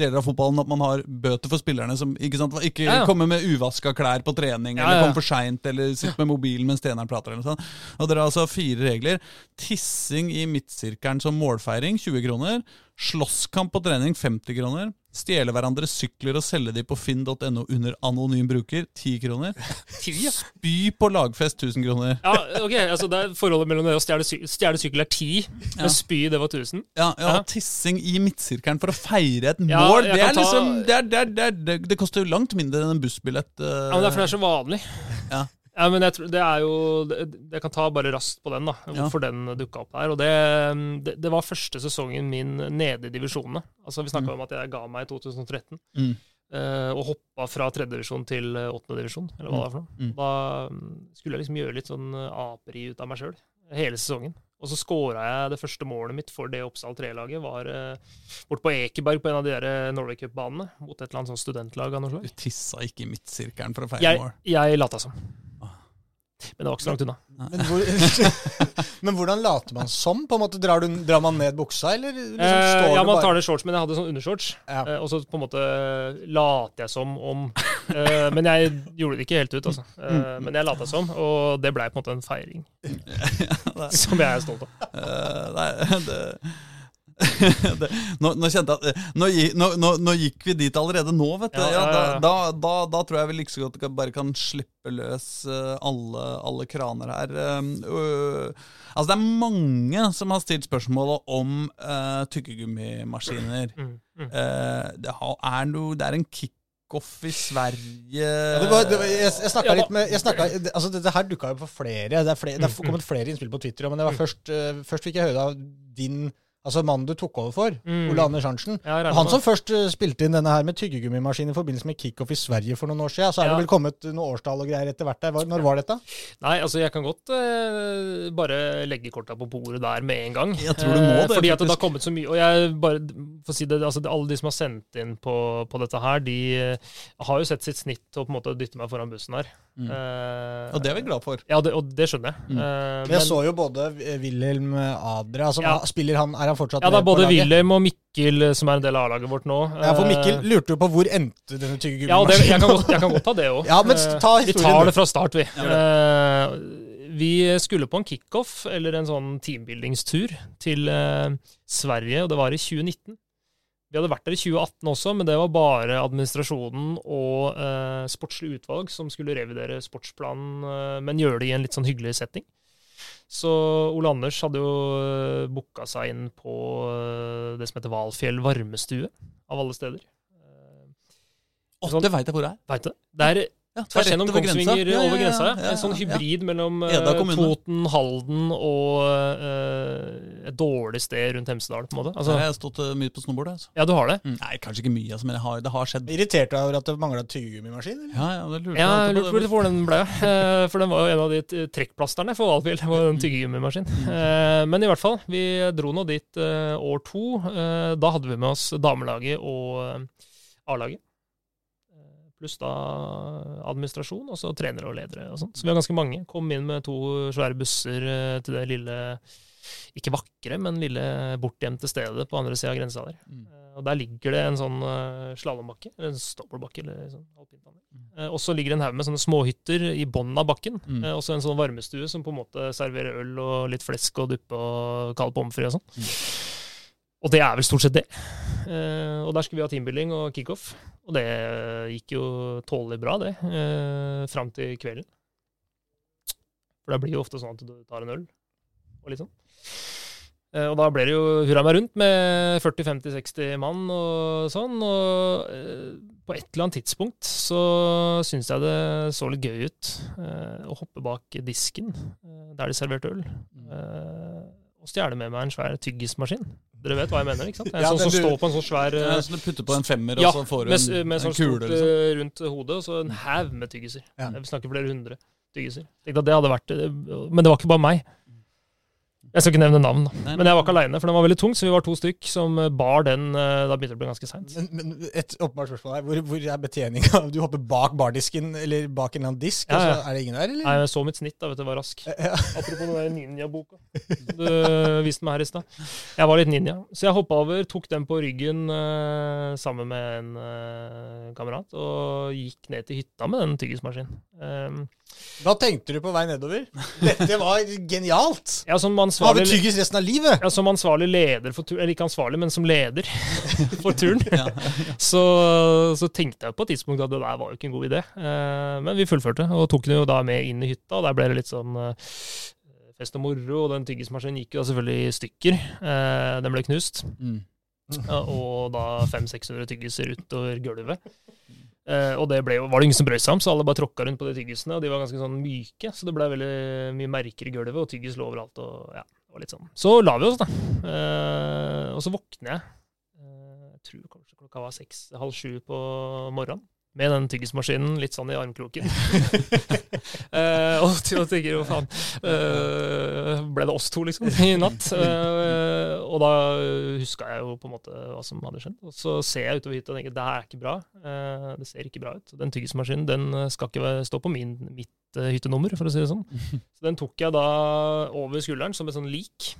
deler av fotballen. At man har bøter for spillerne som ikke, sant, ikke Ja, ja. kommer med uvaska klær på trening, Ja, eller kommer for seint, eller sitter med mobilen mens treneren prater. eller sånt. Og dere har altså fire regler. Tissing i midtsirkelen som målfeiring 20 kroner. Slåsskamp på trening 50 kroner. Stjele hverandres sykler og selge de på finn.no under anonym bruker 10 kroner. Spy på lagfest 1000 kroner. Ja, ok, altså det er Forholdet mellom det å stjele sy sykkel er 10, Ja. men spy det var 1000. Ja, ja, Ja. Tissing i midtsirkelen for å feire et Ja, mål. det, er ta- liksom, det, er, det, er, det, er, det, det koster jo langt mindre enn en bussbillett. Uh... Ja, men det er fordi det er så vanlig. Ja. Ja, men jeg tror, det er jo Jeg kan ta bare raskt på den, da. Ja. Hvorfor den dukka opp der. Og det, det, det var første sesongen min nede i divisjonene. Altså Vi snakka om at jeg ga meg i 2013. Mm. eh, og hoppa fra tredjedivisjon til eh, åttendedivisjon, eller hva det er for noe. Mm. Da mm, skulle jeg liksom gjøre litt sånn eh, aperi ut av meg sjøl hele sesongen. Og så skåra jeg det første målet mitt for det Oppsal 3-laget. Var uh, bort på Ekeberg på en av de der Norway Cup-banene. Mot et eller annet sånn studentlag av noe slag. Du tissa ikke i midtsirkelen for å feire Jeg, mål. jeg lata som. Men det var ikke så langt unna. Men, hvor, men hvordan later man som? På en måte Drar, du, drar man ned buksa, eller liksom Eh, ja, du man tar det shorts, men jeg hadde sånn undershorts. Ja. Eh, og så på en måte later jeg som om eh, Men jeg gjorde det ikke helt ut, altså. Eh, men jeg lata som, og det blei på en måte en feiring. som jeg er stolt av. Uh, nei, det, det, nå, nå kjente jeg at nå, nå, nå, nå gikk vi dit allerede nå, vet du. Ja, Ja, ja, da, da, da, da tror jeg vi like så godt bare kan slippe løs eh, alle, alle kraner her. Øh, altså, det er mange som har stilt spørsmålet om uh, tykkegummimaskiner. Mm, mm. Uh, det, er noe, det er en kickoff i Sverige Ja, det var, det var, jeg jeg snakka Ja, litt med jeg snakket, det- altså Dette her dukka jo på flere. Det er, flere, det er Mm, kommet flere innspill på Twitter. Men det var først, eh, først fikk jeg høre av din Altså mannen du tok over for, Mm. Ole Anders Arntzen. Ja, Og han som først eh, spilte inn denne her med tyggegummimaskin i forbindelse med kickoff i Sverige for noen år siden. Så er Ja. det vel kommet noen årstall og greier etter hvert der. Når var dette? Nei, altså jeg kan godt eh, bare legge korta på bordet der med en gang. Jeg tror du må Eh, det, Fordi at det har kommet så mye. Og jeg bare, for å si det, altså alle de som har sendt inn på, på dette her, de eh, har jo sett sitt snitt til å på en måte dytte meg foran bussen her. Mm. Eh, Og det er vi glad for. Ja, det, og det skjønner jeg. Mm. Eh, Men jeg så jo både Wilhelm Adria altså, Ja. spiller han, Er han fortsatt ja, det er både laget? Wilhelm og Mikkel eh, som er en del av A-laget vårt nå. Ja, for Mikkel Eh, lurte jo på hvor endte denne tyggegummimaskinen. Ja, og det, jeg, kan godt, jeg kan godt ta det òg. Ja, men ta vi tar det fra start, vi. Ja, vi skulle på en kickoff, eller en sånn teambuildingstur, til eh, Sverige, og det var i 2019. Vi hadde vært der i 2018 også, men det var bare administrasjonen og eh, sportslig utvalg som skulle revidere sportsplanen, eh, men gjøre det i en litt sånn hyggelig setting. Så Ole Anders hadde jo uh, booka seg inn på eh, det som heter Valfjell varmestue, av alle steder. Åtte Sånn- det veit jeg hvor det er. Veit du? Det er Ja, er Tvers gjennom Kongsvinger grensa. Over grensa. ja, Ja, ja, En sånn ja. hybrid mellom eh, Toten, Halden og uh, et dårlig sted rundt Hemsedal, på en måte. Altså, jeg har stått eh, mye på snowboard. Altså. ja, du har det? Mm. Nei, kanskje ikke mye, altså, men det har, det har skjedd. Irritert deg over at det mangla tyggegummimaskin? eller? Ja, ja, det lurte Ja, jeg lurte på hvor den ble. For den var jo en av de trekkplasterne for. Det var en tyggegummimaskin. Eh, Men i hvert fall, vi dro nå dit uh, år to. Da hadde vi med oss damelaget og A-laget. Eh, pluss da administrasjon, og så trenere og ledere. og sånt. Så vi har ganske mange. Kom inn med to svære busser eh, til det lille, ikke vakre, men lille bortgjemte stedet på andre sida av grensa der. Mm. Eh, Og der ligger det en sånn uh, slalåmbakke, eller en stopperbakke, eller sånn alpinbane. Eh, og så ligger det en haug med sånne småhytter i bunnen av bakken. Mm. Eh, og så en sånn varmestue som på en måte serverer øl og litt flesk og duppe og kald pommes frites og sånn. Mm. Og det er vel stort sett det. Eh, og der skulle vi ha teambuilding og kickoff. Og det gikk jo tålelig bra, det. Eh, fram til kvelden. For det blir jo ofte sånn at du tar en øl og litt sånn. Eh, og da ble det jo hurra meg rundt med 40-50-60 mann og sånn. Og eh, på et eller annet tidspunkt så syns jeg det så litt gøy ut eh, å hoppe bak disken eh, der de serverte øl. Eh, og stjele med meg en svær tyggismaskin. Dere vet hva jeg mener? ikke sant? En Ja, sånn som du- står på en sånn svær Ja, Som så du putter på en femmer, ja, og så får du med, en, med en sånn kule? stort Liksom. eh, rundt hodet, og så en haug med tyggiser. Ja. Vi snakker flere hundre tyggiser. Det hadde vært, eh, Men det var ikke bare meg. Jeg skal ikke nevne navn, da. Men jeg var ikke aleine, for den var veldig tung, så vi var to stykk som eh, bar den. eh, Da begynte det å bli ganske seint. Men, men et åpenbart spørsmål her. Hvor, hvor er betjeninga? Du hopper bak bardisken, eller bak en eller annen disk, Ja, og så er det ingen der, eller? Nei, jeg så mitt snitt, da, vet du, var rask. Ja. Apropos den der ninja-boka du viste meg her i stad. Jeg var litt ninja. Så jeg hoppa over, tok den på ryggen uh, sammen med en uh, kamerat, og gikk ned til hytta med den tyggismaskinen. Um, Hva tenkte du på vei nedover? Dette var genialt! ja, som Har ansvarlig tyggis resten av livet? Ja, Som ansvarlig leder for turen, eller ikke ansvarlig, men som leder for turen, Ja. så, så tenkte jeg på et tidspunkt at det der var jo ikke en god idé. Eh, men vi fullførte, og tok den jo da med inn i hytta. og Der ble det litt sånn eh, fest og moro, og den tyggismaskinen gikk jo da selvfølgelig i stykker. Eh, den ble knust. Mm. Og da 500-600 tyggiser utover gulvet. Eh, og det jo, var det ingen som brød seg om, så alle bare tråkka rundt på de tyggisene. Og de var ganske sånn myke, så det ble veldig mye merker i gulvet, og tyggis lå overalt. og ja, det var litt sånn. Så la vi oss, da. Uh, og så våkner jeg. Uh, jeg tror kanskje klokka var seks, halv sju på morgenen. Med den tyggismaskinen litt sånn i armkroken. Og og, og tenker jo faen eh, Ble det oss to, liksom, i natt? Eh, og da huska jeg jo på en måte hva som hadde skjedd. Og så ser jeg utover hytta og tenker det her er ikke bra. Eh, det ser ikke bra ut. Den tyggismaskinen den skal ikke stå på min, mitt eh, hyttenummer, for å si det sånn. Så den tok jeg da over skulderen som et sånn lik.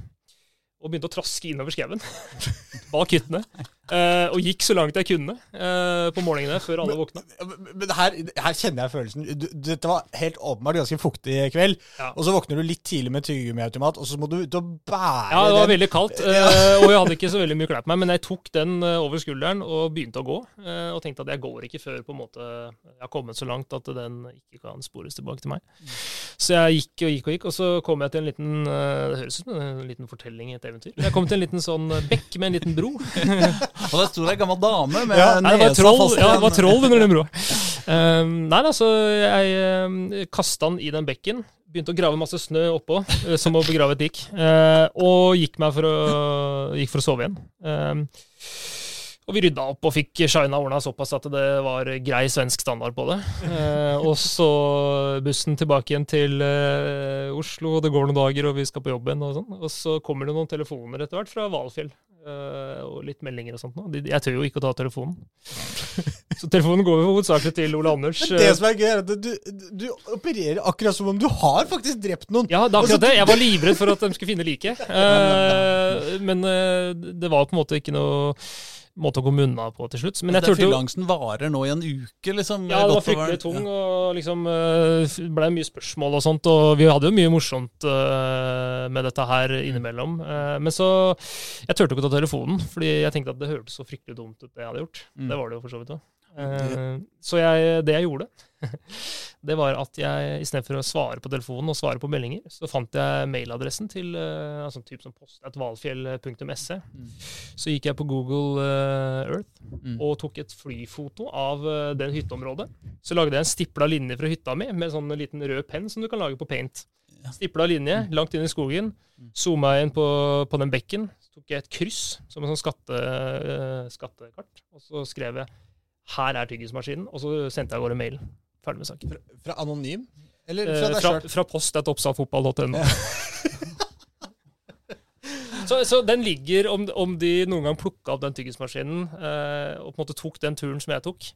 Og begynte å traske innover skauen bak hyttene. Eh, og gikk så langt jeg kunne uh, på morgenene før alle våkna. Men men her, her kjenner jeg følelsen. Du, dette var helt åpenbart ganske fuktig kveld. Ja. Og så våkner du litt tidlig med tyggegummiautomat, og så må du ut og bære Ja, det var den. veldig kaldt, uh, og jeg hadde ikke så veldig mye klær på meg, men jeg tok den over skulderen og begynte å gå. og tenkte at jeg går ikke før på en måte jeg har kommet så langt at den ikke kan spores tilbake til meg. Så jeg gikk og gikk og gikk, og så kom jeg til en liten Det høres ut som en liten fortelling i et eventyr. Jeg kom til en liten sånn bekk med en liten bro. Og der sto det ei gammel dame med Ja, nesa troll, fast i ja, det var troll under den broa. Um, nei altså, jeg um, kasta den i den bekken. Begynte å grave masse snø oppå, eh, som å begrave et lik. Uh, og gikk, meg for å, gikk for å sove igjen. Um, og vi rydda opp og fikk shina ordna såpass at det var grei svensk standard på det. Eh, og så bussen tilbake igjen til eh, Oslo, og det går noen dager, og vi skal på jobb igjen. Og sånn. Og så kommer det noen telefoner etter hvert fra Valfjell. eh, og litt meldinger og sånt. nå. De- Jeg tør jo ikke å ta telefonen. Så telefonen går jo hovedsakelig til Ole Anders. Men det eh, som er gøy, er at du, du opererer akkurat som om du har faktisk drept noen. Ja, det er akkurat det. Jeg var livredd for at de skulle finne liket. Eh, men eh, det var på en måte ikke noe måte å komme unna på til slutt. Men jo fylleangsten varer nå i en uke, liksom. Ja, det var fryktelig tung, tung, og liksom eh, ble mye spørsmål og sånt. Og vi hadde jo mye morsomt eh, med dette her innimellom. Eh, men så Jeg turte ikke å ta telefonen, fordi jeg tenkte at det hørtes så fryktelig dumt ut, det jeg hadde gjort. Mm. Det var det jo for så vidt òg. Så jeg, det jeg gjorde, det var at jeg istedenfor å svare på telefonen og svare på meldinger, så fant jeg mailadressen til uh, altså typ som postatvalfjell.se. Mm. Så gikk jeg på Google eh, Earth Mm. og tok et flyfoto av eh, den hytteområdet. Så lagde jeg en stipla linje fra hytta mi med sånn liten rød penn som du kan lage på paint. Ja. Stipla linje langt inn i skogen. Mm. Zooma inn på, på den bekken. Så tok jeg et kryss som en sånn skatte, eh, skattekart. Og så skrev jeg 'Her er tyggismaskinen', og så sendte jeg av gårde mail. Ferdig med saken. Fra anonym? Eller Eh, fra deg fra, sjøl? fra post.oppsalfotball.no. så, så den ligger, om, om de noen gang plukka opp den tyggismaskinen eh, og på en måte tok den turen som jeg tok,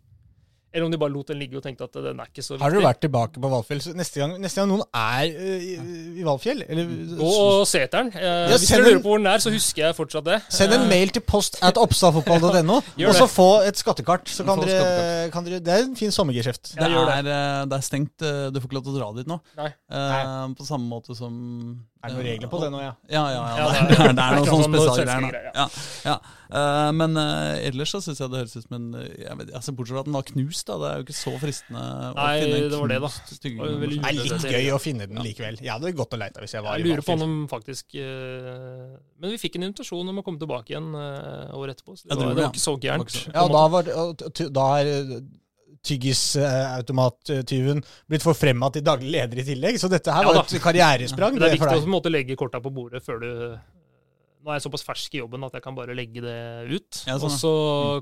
Eller om de bare lot den ligge og tenkte at den er ikke så viktig. Har dere vært tilbake på Valfjell? Så neste, gang, neste gang noen er uh, i, i Valfjell eller, Gå og se etter den. Eh, hvis du dere lurer på hvor den er, så husker jeg fortsatt det. Send en Eh, mail til post at oppstadfotball.no, og så det. få et skattekart. Så kan dere, skattekart. kan dere, det er en fin sommergeskjeft. Ja, Det det. det er stengt. Du får ikke lov til å dra dit nå. Nei. Eh, på samme måte som Er det noen regler på det nå, ja? Ja, ja, ja. Det, er, det, er, noen sånne sånn spesialgreier. Ja, ja. Eh, men eh, ellers så syns jeg det høres ut som en jeg vet, altså, Bortsett fra at den var knust, da. Det er jo ikke så fristende å Nei, finne en det var det, da. stygge Det var Det er litt gøy å finne den likevel. Jeg hadde gått og leita hvis jeg var Jeg i lurer på om faktisk eh, Men vi fikk en invitasjon om å komme tilbake igjen året etterpå. Så det, var, det var ikke så gærent. Ja, da, var, da er tyggisautomattyven blitt forfremma til daglig leder i tillegg. Så dette her Ja var et karrieresprang. Ja, det er viktig å legge korta på bordet før du Nå er jeg såpass fersk i jobben at jeg kan bare legge det ut. Ja, sånn, og så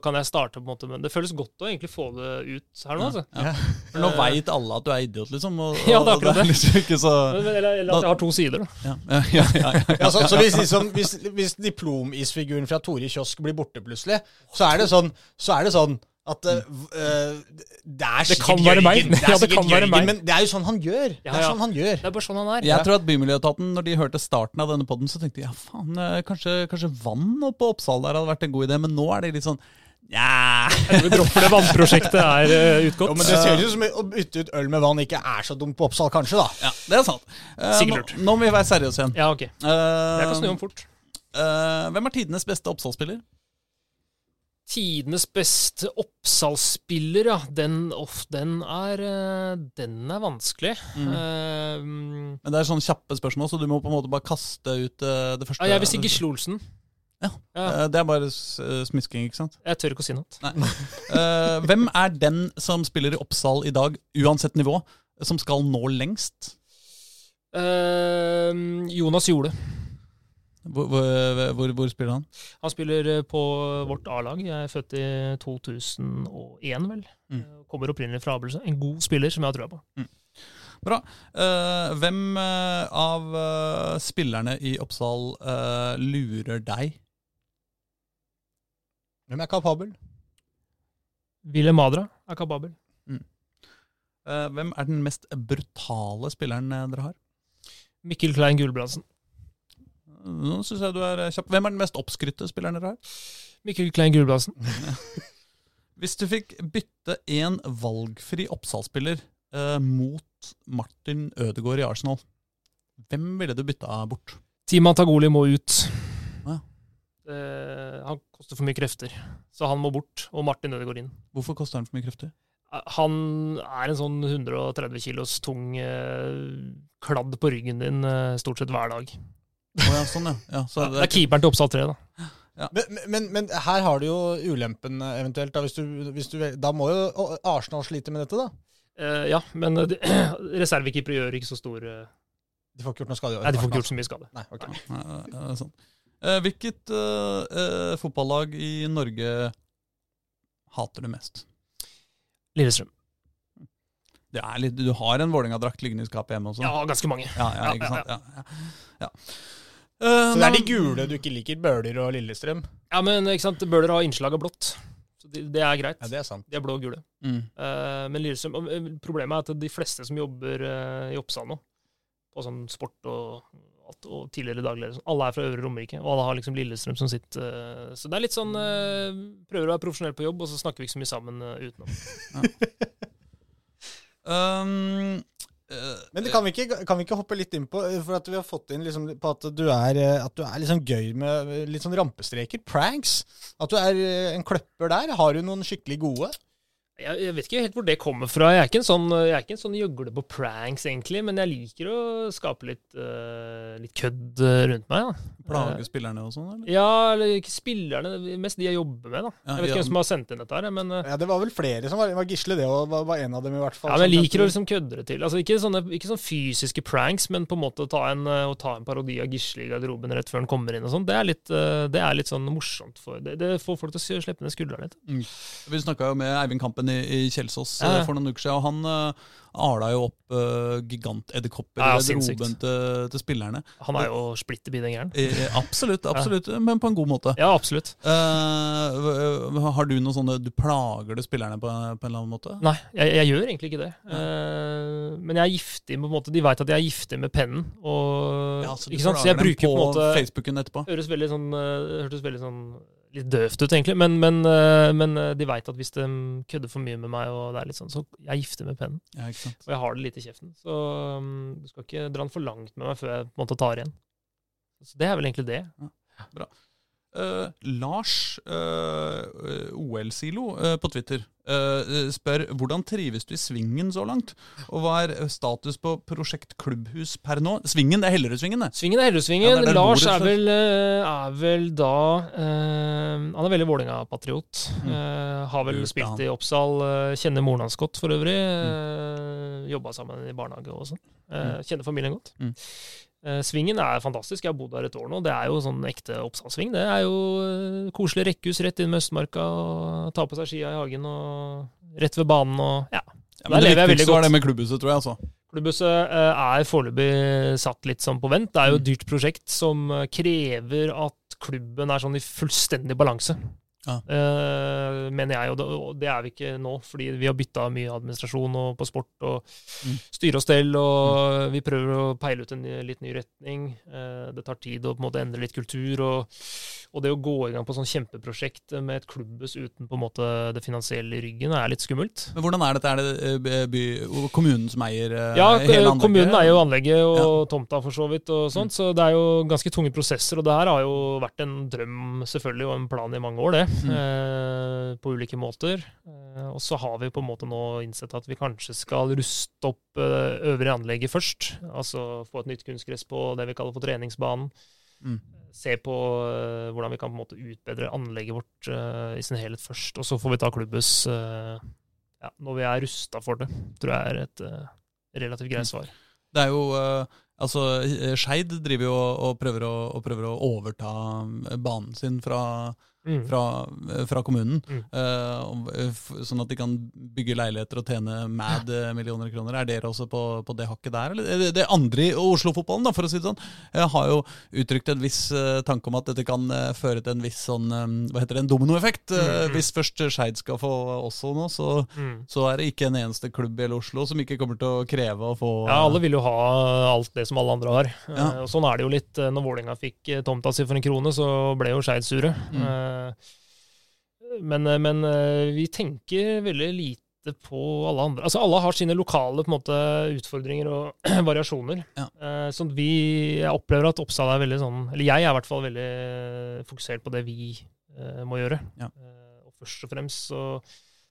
kan jeg starte på en måte Men det føles godt å egentlig få det ut her nå, altså. Ja. For nå veit alle at du er idiot, liksom. Og, Ja, det er akkurat det. liksom ikke så Men- men- Eller, eller at jeg har to sider, da. ja, ja, ja, ja, ja, Ja, så, så hvis, liksom, hvis, hvis diplomisfiguren fra Tore Kiosk blir borte plutselig, så er det sånn, så er det sånn at uh, Det er kan sikkert være meg. Jørgen, det er Ja, det kan være Jørgen, meg. men det er jo sånn han gjør. Det Ja, er sånn han gjør. Det er bare sånn han er. Jeg tror at Bymiljøetaten, når de hørte starten av denne podden, så tenkte de ja, faen, eh, kanskje, kanskje vann oppe på Oppsal der hadde vært en god idé, men nå er de litt sånn Nja vi dropper det vannprosjektet er uh, utgått. Jo, men Det ser ut som å bytte ut øl med vann ikke er så dumt på Oppsal, kanskje, da. Ja, det er sant. Uh, Sikkert nå, lurt. nå må vi være seriøse igjen. Ja, ok. Jeg kan snu om fort. eh, hvem er tidenes beste Oppsal-spiller? Tidenes beste Oppsal-spiller, ja. Den, off, den, er, eh, den er vanskelig. Mm. Uh, Men det er sånne kjappe spørsmål, så du må på en måte bare kaste ut eh, det første. ja, jeg vil si Gisle Olsen. Ja. Ja, det er bare smisking, ikke sant? jeg tør ikke å si noe. Hvem er den som spiller i Oppsal i dag, uansett nivå, som skal nå lengst? Uh, Jonas Jole. Hvor, hvor, hvor, hvor spiller han? Han spiller eh, på vårt A-lag. Jeg er født i 2001, vel. Mm. Eh, Kommer opprinnelig fra Abelse. En god spiller som jeg har trua på. Bra. Eh, hvem av spillerne i Oppsal lurer deg? Hvem er kapabel? Willem Madra er kapabel. Eh, hvem er den mest brutale spilleren dere har? Mikkel Klein Gulbrandsen. Nå syns jeg du er eh, kjapp. Hvem er den mest oppskrytte spilleren dere har? Mikkel Klein Gulbrandsen. Hvis du fikk bytte en valgfri Oppsal-spiller eh, mot Martin Ødegaard i Arsenal, hvem ville du bytta bort? Tima Tagoli må ut. Ja. Eh, han koster for mye krefter, så han må bort. Og Martin Ødegaard inn. Hvorfor koster han for mye krefter? Eh, Han er en sånn 130 kilos tung eh, kladd på ryggen din eh, stort sett hver dag. Å ja, sånn, ja. ja så Det er keeperen til Oppsal 3, da. Men, men, men her har du jo ulempen, eh, eventuelt. Da, hvis du, hvis du, da må jo Arsenal slite med dette, da. Eh, ja, men uh, reservekeepere gjør ikke så stor uh... De får ikke gjort noe skade. Nei, de får ikke gjort så mye skade. Nei, ok. Nei. Nei, sånn. Eh, hvilket eh, eh, fotballag i Norge hater du mest? Lillestrøm. Det er litt, du har en Vålerenga-drakt liggende i skapet hjemme også? Ja, ganske mange. ja, ja, Ja, ikke ja, sant? Ja, ja. Ja. Eh, Så det er de gule du ikke liker? Bøler og Lillestrøm? Ja, men ikke sant, Bøhler har innslag av blått. Så det, det er greit. Ja, det er sant. De er blå og gule. Mm. Uh, men Lillestrøm, eh, problemet er at de fleste som jobber uh, i Oppsal nå, på sånn sport og, og tidligere dagligere, sånn, alle er fra Øvre Romerike, og alle har liksom Lillestrøm som sitt Så det er litt sånn Prøver å være profesjonell på jobb, og så snakker vi ikke så mye sammen utenom. Um, eh, Men kan vi, ikke, kan vi ikke hoppe litt inn på, for at vi har fått inn liksom på at du er, eh, at du er liksom gøy med litt sånn rampestreker? Pranks? At du er eh, en kløpper der? Har du noen skikkelig gode? Jeg, jeg vet ikke helt hvor det kommer fra. Jeg er ikke en sånn, jeg er ikke en sånn gjøgle på pranks, egentlig, men jeg liker å skape litt, uh, litt kødd rundt meg. da. Plage spillerne og sånn, eller? Ja, eller ikke spillerne, mest de jeg jobber med. da. Ja, Jeg vet ikke ja. hvem som har sendt inn dette, her, men, uh, Ja, Det var vel flere som var, var Gisle, det og var, var en av dem i hvert fall. ja, men jeg liker å liksom kødde det til. Altså, ikke, sånne, ikke sånne fysiske pranks, men på en måte å ta en, eh, å ta en parodi av Gisle i garderoben rett før han kommer inn. og sånn. Det, er litt, eh, det er litt sånn morsomt. for Det, det får folk til å slippe ned skuldrene litt. Vi snakka jo med Eivind Kampen i i, Kjelsås Ja, ja. eh, for noen uker siden. Og han uh, ala jo opp uh, gigantedderkopper Ja, i garderoben til, til spillerne. Han er jo splitter bitte gæren. Eh, absolutt, absolutt, men på en god måte. Ja, absolutt. Uh, har du noe sånne Du plager du spillerne på, på en eller annen måte? Nei, jeg, jeg gjør egentlig ikke det. Uh, men jeg er giftig på en måte, De veit at jeg er giftig med pennen. Og, Ja, så du ikke sant? Så jeg bruker på en måte Facebooken etterpå? høres veldig sånn, eh, hørtes veldig sånn litt døvt ut, egentlig. Men, men, eh, men eh, de veit at hvis de kødder for mye med meg, og det er litt sånn, så jeg er giftig med pennen. Ja, ikke sant? Og jeg har det litt i kjeften. Så um, du skal ikke dra den for langt med meg før jeg på en måte tar igjen. Så det er vel egentlig det. Eh, Lars uh, OL-silo uh, på Twitter eh, spør hvordan trives du i svingen så langt? Og hva er status på prosjekt klubbhus per nå? Svingen, det er Hellerudsvingen, det. Svingen er Hellerudsvingen. Ja, Lars er vel, eh, er vel da eh, Han er veldig Vålerenga-patriot. Mm. Eh, har vel Lurt, spilt i Oppsal. eh, kjenner moren hans godt, for øvrig. Mm. Uh, Jobba sammen i barnehage og sånn. Mm. kjenner familien godt. Mm. Eh, svingen er fantastisk. Jeg har bodd der et år nå. Det er jo sånn ekte Oppsalsving. Det er jo eh, koselig rekkehus rett inn med Østmarka, og ta på seg skia i hagen og rett ved banen og ja. Ja, men der lever jeg veldig godt. det med klubbhuset, tror jeg. altså. Klubbhuset eh, er foreløpig satt litt sånn på vent. Det er jo Mm. et dyrt prosjekt som krever at klubben er sånn i fullstendig balanse. Ja. Uh, mener jeg, og det, og det er vi ikke nå, fordi vi har bytta mye administrasjon og på sport og Mm. styre og stell, og vi prøver å peile ut en litt ny retning. Uh, det tar tid å på en måte endre litt kultur, og, og det å gå i gang på sånn kjempeprosjekt med et klubbhus uten på en måte det finansielle i ryggen, er litt skummelt. Men hvordan er dette? Er det eh, by, kommunen som eier eh, Ja, hele anlegget? kommunen eier jo anlegget og tomta for så vidt, og sånt, så det er jo ganske tunge prosesser. Og det her har jo vært en drøm selvfølgelig, og en plan i mange år, det. Eh, på ulike måter. Eh, og så har vi på en måte nå innsett at vi kanskje skal ruste opp eh, øvrige anlegget først. Altså få et nytt kunstgress på det vi kaller for treningsbanen. Mm. Se på eh, hvordan vi kan på en måte utbedre anlegget vårt eh, i sin helhet først. Og så får vi ta klubbhus eh, ja, når vi er rusta for det, tror jeg er et relativt greit svar. Det er jo Altså, Skeid driver jo og, prøver å, og prøver å overta banen sin fra, Mm. fra, fra kommunen. Mm. f- sånn at de kan bygge leiligheter og tjene mad eh, millioner kroner. Er dere også på, på det hakket der? Eller det, det andre i Oslo-fotballen, for å si det sånn. Jeg har jo uttrykt en viss tanke om at dette kan føre til en viss sånn Hva heter det, en dominoeffekt. Mm, mm. Hvis først Skeid skal få også noe, så, Mm. så er det ikke en eneste klubb i hele Oslo som ikke kommer til å kreve å få Ja, alle vil jo ha alt det som alle andre har. Ja. Sånn er det jo litt. Når Vålerenga fikk tomta si for en krone, så ble jo Skeid sure. Mm. Eh, Men, eh, men eh, vi tenker veldig lite på alle andre. Altså Alle har sine lokale måte, utfordringer og variasjoner. Ja. Så vi, jeg opplever at Oppsal er veldig sånn Eller jeg er i hvert fall veldig fokusert på det vi må gjøre. Ja. Og først og fremst så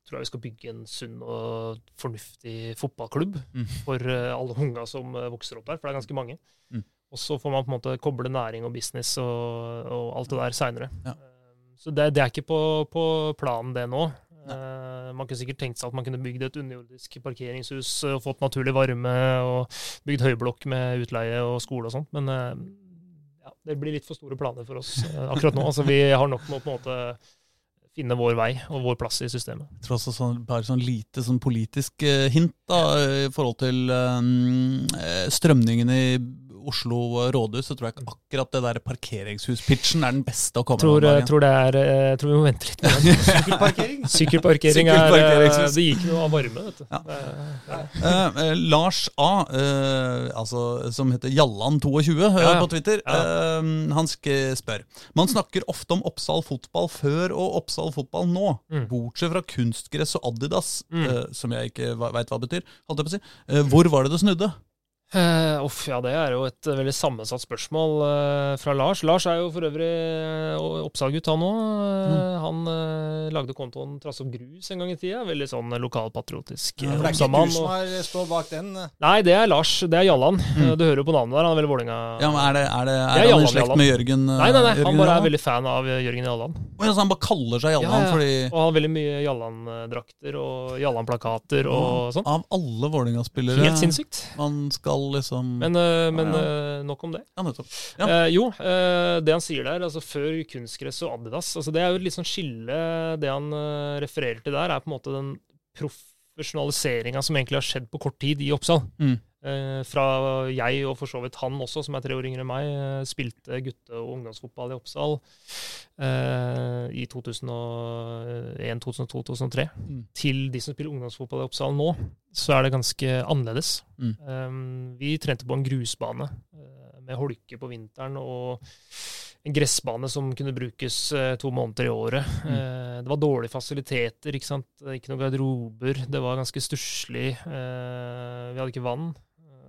tror jeg vi skal bygge en sunn og fornuftig fotballklubb Mm. for alle unga som vokser opp der, for det er ganske mange. Mm. Og så får man på en måte koble næring og business og, og alt det der seinere. Ja. Så det, det er ikke på, på planen, det nå. Uh, man kunne sikkert tenkt seg at man kunne bygd et underjordisk parkeringshus og fått naturlig varme og bygd høyblokk med utleie og skole og sånt, men uh, ja, det blir litt for store planer for oss eh, akkurat nå. Altså, vi har nok med å på en måte finne vår vei og vår plass i systemet. Jeg tror også sånn, bare sånn lite sånn politisk hint da, i forhold til strømningene strømningen i Oslo rådhus, så tror jeg ikke akkurat det der parkeringshus-pitchen er den beste å komme Tror, med. tror, det er, eh, jeg tror vi må vente litt. Sykkelparkering. Sykkelparkering er eh, Det gikk noe av varme, vet du. Ja. Det er- Eh, Lars A, uh, altså, som heter Jallan22 eh, Ja, ja. på Twitter, Ja. han spør Man snakker ofte om Oppsal fotball før og Oppsal fotball nå. Mm. Bortsett fra kunstgress og Adidas, Mm. som jeg ikke veit hva betyr. Holdt jeg på å si. Hvor var det det snudde? Eh, Uff, ja, det er jo et eh, veldig sammensatt spørsmål uh, fra Lars. Lars er jo for øvrig uh, Oppsal-gutt, han òg. Mm. Han eh, lagde kontoen Trass og grus en gang i tida. Veldig sånn eh, lokalpatriotisk Ja, uh, det er ikke du som har står bak den. Nei, det er Lars. Det er Jallan. Mm. Eh, Du hører jo på navnet der. Han er veldig Vålerenga. Ja, men Er, det, er, det, er, Det er han i slekt Jallan. med Jørgen? eh, Nei, nei, nei, han bare er veldig fan av eh, Jørgen Jallan. Oh, ja, så han bare kaller seg Jallan Ja, ja. fordi Og han har veldig mye Jallan-drakter og Jallan-plakater og sånn. Av alle Vålerenga-spillere Helt sinnssykt. man skal liksom Men, eh, men Ja, eh, nok om det. Ja, nettopp. Ja. Eh, jo, eh, det han sier der, altså før kunstgress og Adidas, altså det er jo et litt sånn skille Det han eh, refererer til der, er på en måte den profesjonaliseringa som egentlig har skjedd på kort tid i Oppsal. Mm. Eh, fra jeg, og for så vidt han også, som er tre år yngre enn meg, eh, spilte gutte- og ungdomsfotball i Oppsal eh, i 2001, 2002, 2003, Mm. til de som spiller ungdomsfotball i Oppsal nå, så er det ganske annerledes. Mm. Eh, vi trente på en grusbane med holke på vinteren og en gressbane som kunne brukes to måneder i året. Mm. Eh, det var dårlige fasiliteter, ikke ikke noen garderober. Det var ganske stusslig. Eh, vi hadde ikke vann.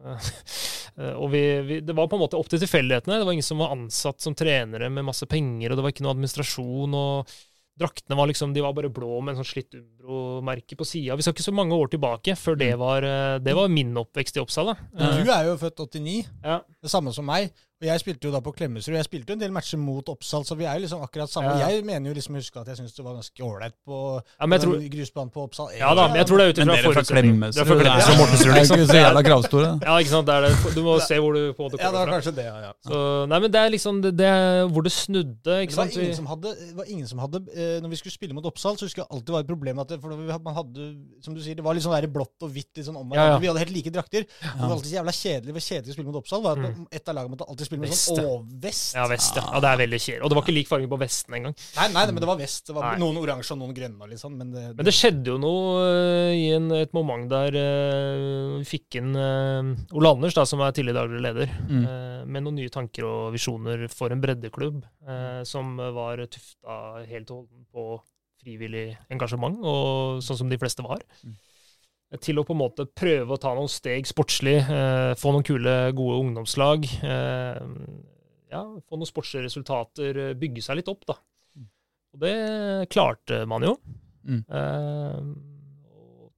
Eh, og vi, vi, det var på en måte opp til tilfeldighetene. Det var ingen som var ansatt som trenere med masse penger, og det var ikke noe administrasjon. og Draktene var liksom, de var bare blå med en sånn slitt Umbro-merke på sida. Vi skal ikke så mange år tilbake før det var, eh, det var min oppvekst i Oppsal. du er jo født 89, Ja. det samme som meg. Og jeg spilte jo da på Klemetsrud. Jeg spilte jo en del matcher mot Oppsal, så vi er jo liksom akkurat samme. Ja. Jeg mener jo liksom å huske at jeg syns det var ganske ålreit på Ja, men jeg tror, grusbanen på Oppsal. ja da, men jeg tror det er ut ifra dere fra forutsetning. Det er fra Klemetsrud liksom. det er- Mortensrud, det er liksom. kravstore. Ja, ikke sant. Det er det. Du må se hvor du på en måte Ja, det var kanskje det, ja. ja. Så, nei, men det er liksom det, det er hvor det snudde. Ikke sant. sant? var ingen som hadde, det var ingen som hadde eh, Når vi skulle spille mot Oppsal, så husker jeg alltid det var et problem at det, for man hadde, som du sier, det var litt sånn der blått og hvitt litt sånn om Ja, ja. Vi hadde helt like drakter. Det var alltid så jævla kjedelig. Kjedelig å spille mot Oppsal. Var at Mm. Et av lagene måtte alltid spille med Vest, sånn ja. å-vest. Ja, vest, ja. ja. Det er veldig kjedelig. Og det var ikke lik farge på vesten engang. Nei, nei, men det var vest. Det var Nei. noen oransje og noen grønne. og Litt sånn, men det, Men det skjedde jo noe eh, i en, et moment der uh, vi fikk inn uh, Ole Anders, da, som er tidligere daglig leder, Mm. med noen nye tanker og visjoner for en breddeklubb som var tufta helt og holdent på frivillig engasjement, og sånn som de fleste var. Mm. Til å på en måte prøve å ta noen steg sportslig, eh, få noen kule, gode ungdomslag. Eh, ja, få noen sportslige resultater, eh, bygge seg litt opp, da. Mm. Og det klarte man jo. Mm. Eh,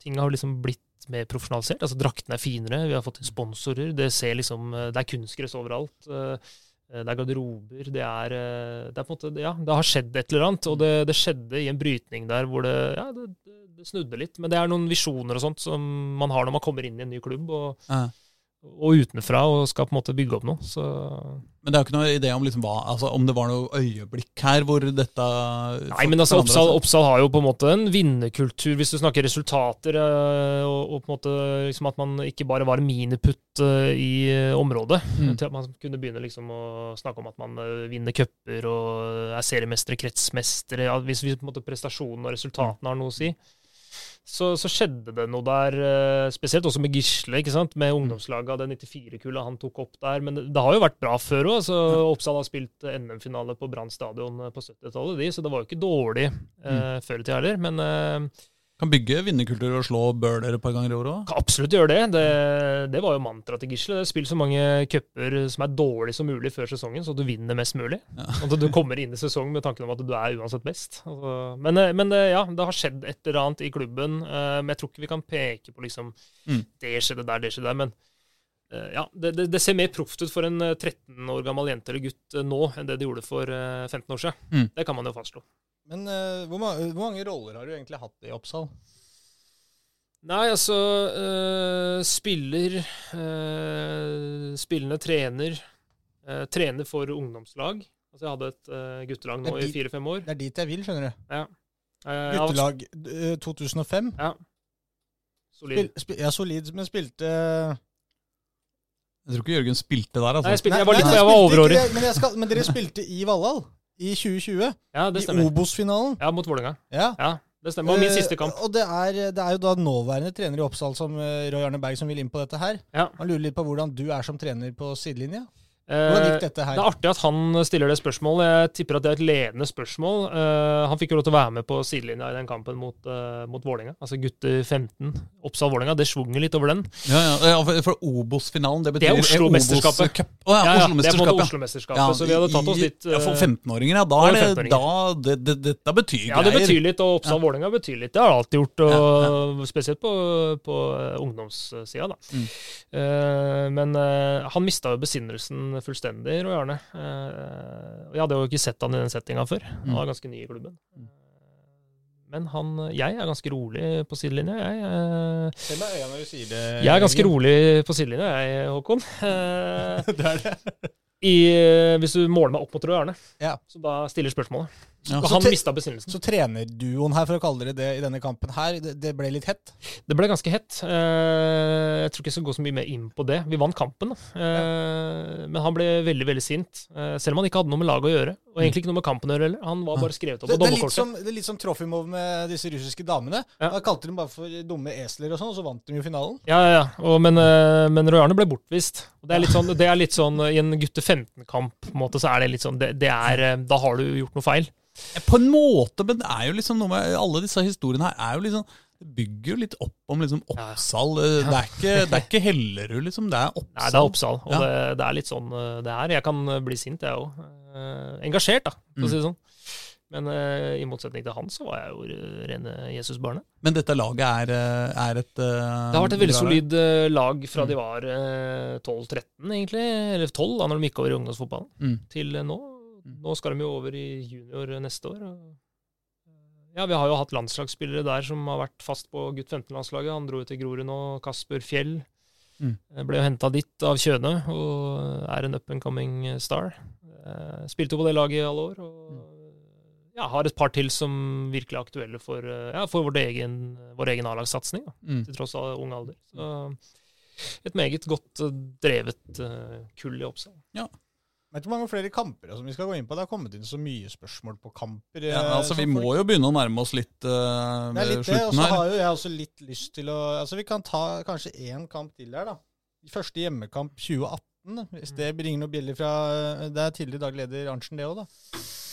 ting har liksom blitt mer profesjonalisert. Altså Draktene er finere, vi har fått sponsorer. Det ser liksom, eh, det er kunstgress overalt. eh, Det er garderober. Det er, eh, det er på en måte, ja, det har skjedd et eller annet. Og det, det skjedde i en brytning der hvor det, ja, det snudde litt. Men det er noen visjoner og sånt som man har når man kommer inn i en ny klubb. og Ja. Og utenfra og skal på en måte bygge opp noe. Så Men det er jo ikke noen idé om, liksom, hva, altså, om det var noe øyeblikk her hvor dette Nei, men altså Oppsal. Oppsal har jo på en måte en vinnerkultur, hvis du snakker resultater, eh, og, og på en måte liksom at man ikke bare var miniputt eh, i eh, området. Mm. Til at man kunne begynne liksom å snakke om at man vinner cuper og er seriemestere, kretsmestere. Hvis en måte prestasjonen og resultatene har noe å si. Så, så skjedde det noe der, eh, spesielt også med Gisle, ikke sant? med ungdomslaget av det 94-kullet han tok opp der. Men det, har jo vært bra før òg. Altså, Oppsal har spilt eh, NM-finale på Brann stadion eh, på 70-tallet, de, så det var jo ikke dårlig eh, før i tida heller. Men eh, Kan bygge vinnerkultur og slå Bøhler et par ganger i året òg. kan absolutt gjøre det. det. Det var jo mantraet til Gisle. Spill så mange cuper som er dårlig som mulig før sesongen, så du vinner mest mulig. Ja. At du kommer inn i sesongen med tanken om at du er uansett best. Altså, men, eh, men eh, ja, det har skjedd et eller annet i klubben. eh, Men jeg tror ikke vi kan peke på liksom Mm. Det skjedde der, det skjedde der. Men ja, det, det, det ser mer proft ut for en eh, 13 år gammel jente eller gutt nå enn det det gjorde for eh, 15 år siden. Mm. Det kan man jo fastslå. Men uh, hvor, ma hvor mange roller har du egentlig hatt i Oppsal? Nei, altså uh, Spiller Uh, Spillende trener. trener for ungdomslag. Altså Jeg hadde et guttelag nå i fire-fem år. Det er dit jeg vil, skjønner du. Ja. Guttelag eh, 2005. Solid. Spil, spil, ja, solid, men spilte Jeg tror ikke Jørgen spilte der, altså. Nei, jeg, spilte, jeg var litt nei, jeg var overårig. Men, men dere spilte i Valhall i 2020. Ja, det stemmer. I. Obos-finalen. Ja, mot Vålerenga. Ja. Ja, det stemmer. Det var min siste kamp. Eh, og det er, det er jo da nåværende trener i Oppsal som eh, Roy Arne Berg som vil inn på dette her. Ja. Han lurer litt på hvordan du er som trener på sidelinja. Hvordan Eh, gikk dette Det er artig at han stiller det spørsmålet. Jeg tipper at det er et ledende spørsmål. Uh, han fikk jo lov til å være med på sidelinja i den kampen mot, uh, mot Vålerenga. Altså gutter 15. Oppsal-Vålerenga. Det svunger litt over den. Ja, ja, for, Obos-finalen, det betyr Det er Oslo-mesterskapet. Obos-cup. Å ja, Ja, ja, er Oslo-mesterskapet. Oslo-mesterskapet, Ja, så vi hadde tatt oss litt ja, For eh, 15-åringer, ja. Da er det, 15-åringer. da, det, det, dette betyr Ja, det betyr litt, og Oppsal-Vålerenga betyr litt. Det har det alltid gjort, og spesielt på, på eh, ungdomssida. da. Mm. Uh, men uh, han mista jo besinnelsen fullstendig, Roy Arne. Uh, jeg hadde jo ikke sett han i den settinga før. Han Mm. var ganske ny i klubben. Men han, jeg er ganske rolig på sidelinja, jeg. eh, Se meg i øynene når du sier det. Jeg er ganske rolig på sidelinja, jeg, Håkon. Eh, det er det. i, eh, hvis du måler meg opp mot Roy Arne, Ja. så da stiller spørsmålet. Ja. Så han mista besinnelsen. Så trenerduoen her, for å kalle dere det i denne kampen her, det, det ble litt hett. Det ble ganske hett. Eh, Jeg tror ikke jeg skal gå så mye mer inn på det. Vi vant kampen, da. ja. men han ble veldig veldig sint. eh, Selv om han ikke hadde noe med laget å gjøre. Og egentlig ikke noe med kampen å gjøre heller. Han var bare skrevet opp på det, er dommerkortet. som, det er litt som Trofimov med disse russiske damene. Ja. Da kalte de bare for dumme esler og sånn, og så vant de jo finalen. Ja, ja, ja. Og, men, men Royane ble bortvist. Det er sånn, det er litt sånn I en gutte 15-kamp på en måte, så er det litt sånn det, det er, Da har du gjort noe feil. På en måte, men det er jo liksom noe med Alle disse historiene her er jo liksom Det bygger jo litt opp om liksom Oppsal. Det er ikke, det er ikke Hellerud, liksom. Det er Oppsal. Nei, det er Oppsal. Og Ja. det, det er litt sånn eh, det er. Jeg kan eh, bli sint, jeg òg. engasjert, da, for å si det sånn. Men eh, i motsetning til han, så var jeg jo eh, rene Jesusbarnet. Men dette laget er, eh, er et uh, Det har vært et veldig solid eh, lag fra de var uh, 12-13, egentlig. Eller 12, da når de gikk over i ungdomsfotballen, Mm. til eh, nå. Mm. Nå skal de jo over i junior neste år. eh, Ja, Vi har jo hatt landslagsspillere der som har vært fast på gutt 15-landslaget. Han dro jo til Grorud nå. Kasper Fjell Mm. eh, ble jo henta dit av Kjøne og er en up and coming star. Eh, Spilte jo på det laget i alle år. og ja, har et par til som virkelig er aktuelle for, ja, for vår egen, vår egen A-lagssatsing. Mm. til tross av ung alder. Så et meget godt drevet kull i Oppsal. Vet du hvor mange flere kamper som vi skal gå inn på? Det har kommet inn så mye spørsmål på kamper. Ja, eh, altså, vi må folk- jo begynne å nærme oss litt uh, er ved litt det, og slutten så her. har jo jeg også litt lyst til å Altså, vi kan ta kanskje én kamp til her, da. Første hjemmekamp 2018. Hvis det ringer noen bjeller fra Det er tidligere daglig leder Arntzen, det òg, da.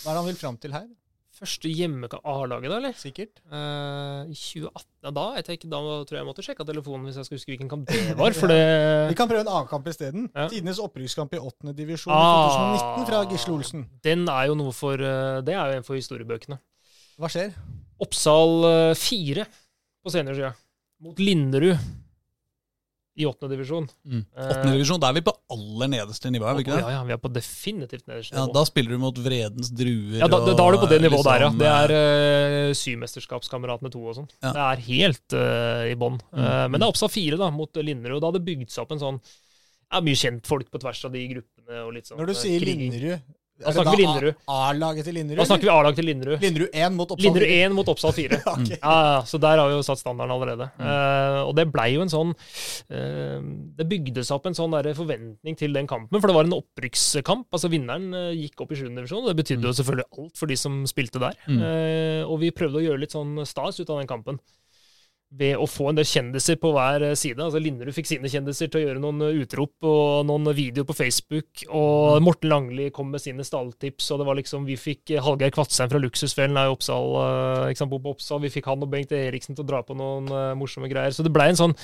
Hva er det han vil fram til her? Første hjemmekamp A-laget, da, eller? Sikkert. Eh, I 2018? Ja, da jeg tenker, da tror jeg jeg måtte sjekke telefonen hvis jeg skal huske hvilken kamp det var. For det Vi kan prøve en annen kamp isteden. Ja. Tidenes opprykkskamp i åttende divisjon Ah. i 2019 fra Gisle Olsen. Den er jo noe for eh, Det er jo en for historiebøkene. Hva skjer? Oppsal 4 på seniorsida. Mot Linderud i åttende divisjon. Mm. Eh, Åttende divisjon, da er vi på aller nederste nivå, er vi ikke det? Ja, ja, vi er på definitivt nederste Ja, da spiller du mot Vredens druer Ja, da, da, da er du på det nivået nivået der, ja. liksom, Det er uh, Symesterskapskameratene 2 og sånn. Ja. Det er helt uh, i bånn. Mm. Uh, men det er Oppsal 4 da, mot Linderud. Da hadde det bygd seg opp en sånn ja, Mye kjent folk på tvers av de gruppene. og litt sånn Når du sier. Linderud, Da er snakker vi Linderud. A-laget til Linderud? Da snakker vi A-laget til Linderud. Linderud 1 mot Oppsal. Linderud 1 mot Oppsal 4. okay. Ja, så der har vi jo satt standarden allerede. Mm. Uh, og det blei jo en sånn uh, Det bygde seg opp en sånn der forventning til den kampen, for det var en opprykkskamp. Altså Vinneren uh, gikk opp i 7. divisjon, og det betydde jo selvfølgelig alt for de som spilte der. Mm. Og vi prøvde å gjøre litt sånn stas ut av den kampen. Ved å få en del kjendiser på hver eh, side. Altså Linderud fikk sine kjendiser til å gjøre noen eh, utrop og noen videoer på Facebook. Og Morten Langli kom med sine stalltips, og det var liksom Vi fikk eh, Hallgeir Kvatsheim fra Luksusfellen er i Oppsal, eh, ikke sant, på Oppsal. Vi fikk han og Bengt Eriksen til å dra på noen eh, morsomme greier. Så det blei en sånn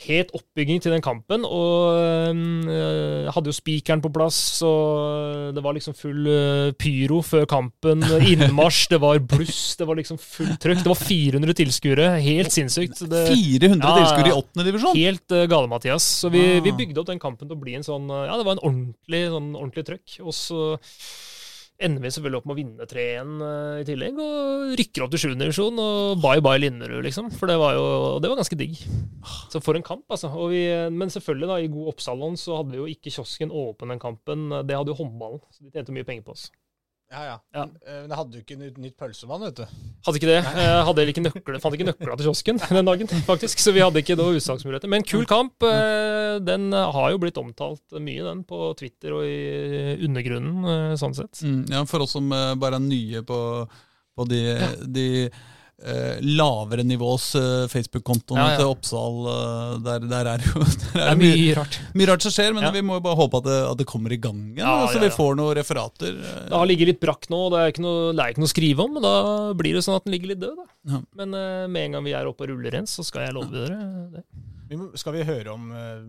het oppbygging til den kampen, og øh, hadde jo spikeren på plass, og det var liksom full øh, pyro før kampen, innmarsj, det var bluss, det var liksom fullt trøkk. Det var 400 tilskuere, helt sinnssykt. Det, 400 Ja, tilskuere i åttende divisjon! helt uh, gale, Mathias. Så vi, Ah. vi bygde opp den kampen til å bli en sånn Ja, det var en ordentlig, sånn, ordentlig trøkk. Og så ender vi selvfølgelig opp med å vinne 3-1 øh, i tillegg, og rykker opp til 7. divisjon, og bye bye Linderud, liksom. For det var jo det var ganske digg. Så for en kamp, altså. Vi, men selvfølgelig, da, i god Oppsalon så hadde vi jo ikke kiosken åpen den kampen. Det hadde jo håndballen, så de tjente mye penger på oss. Ja, ja. Ja. Eh, Men jeg hadde jo ikke nytt, pølsevann, vet du. Hadde ikke det. Jeg hadde ikke nøkler, fant ikke nøkla til kiosken den dagen, faktisk. Så vi hadde ikke noen utsalgsmuligheter. Men kul kamp. eh, Den har jo blitt omtalt mye, den, på Twitter og i undergrunnen, eh, sånn sett. Mm, ja, for oss som eh, bare er nye på, på de, de eh, lavere nivås uh, Facebook-kontoen Ja, ja. til Oppsal, eh, der, der er jo der Det er er mye, mye rart. mye rart som skjer, men Ja. vi må jo bare håpe at det, at det kommer i gang igjen, Ja, så ja, vi får noen referater. eh. Det har ligget litt brakk nå, og det er ikke noe, det er ikke noe å skrive om. Men da blir det sånn at den ligger litt død, da. Ja. Men eh, med en gang vi er oppe og ruller rens, så skal jeg love dere det. Skal vi høre om eh,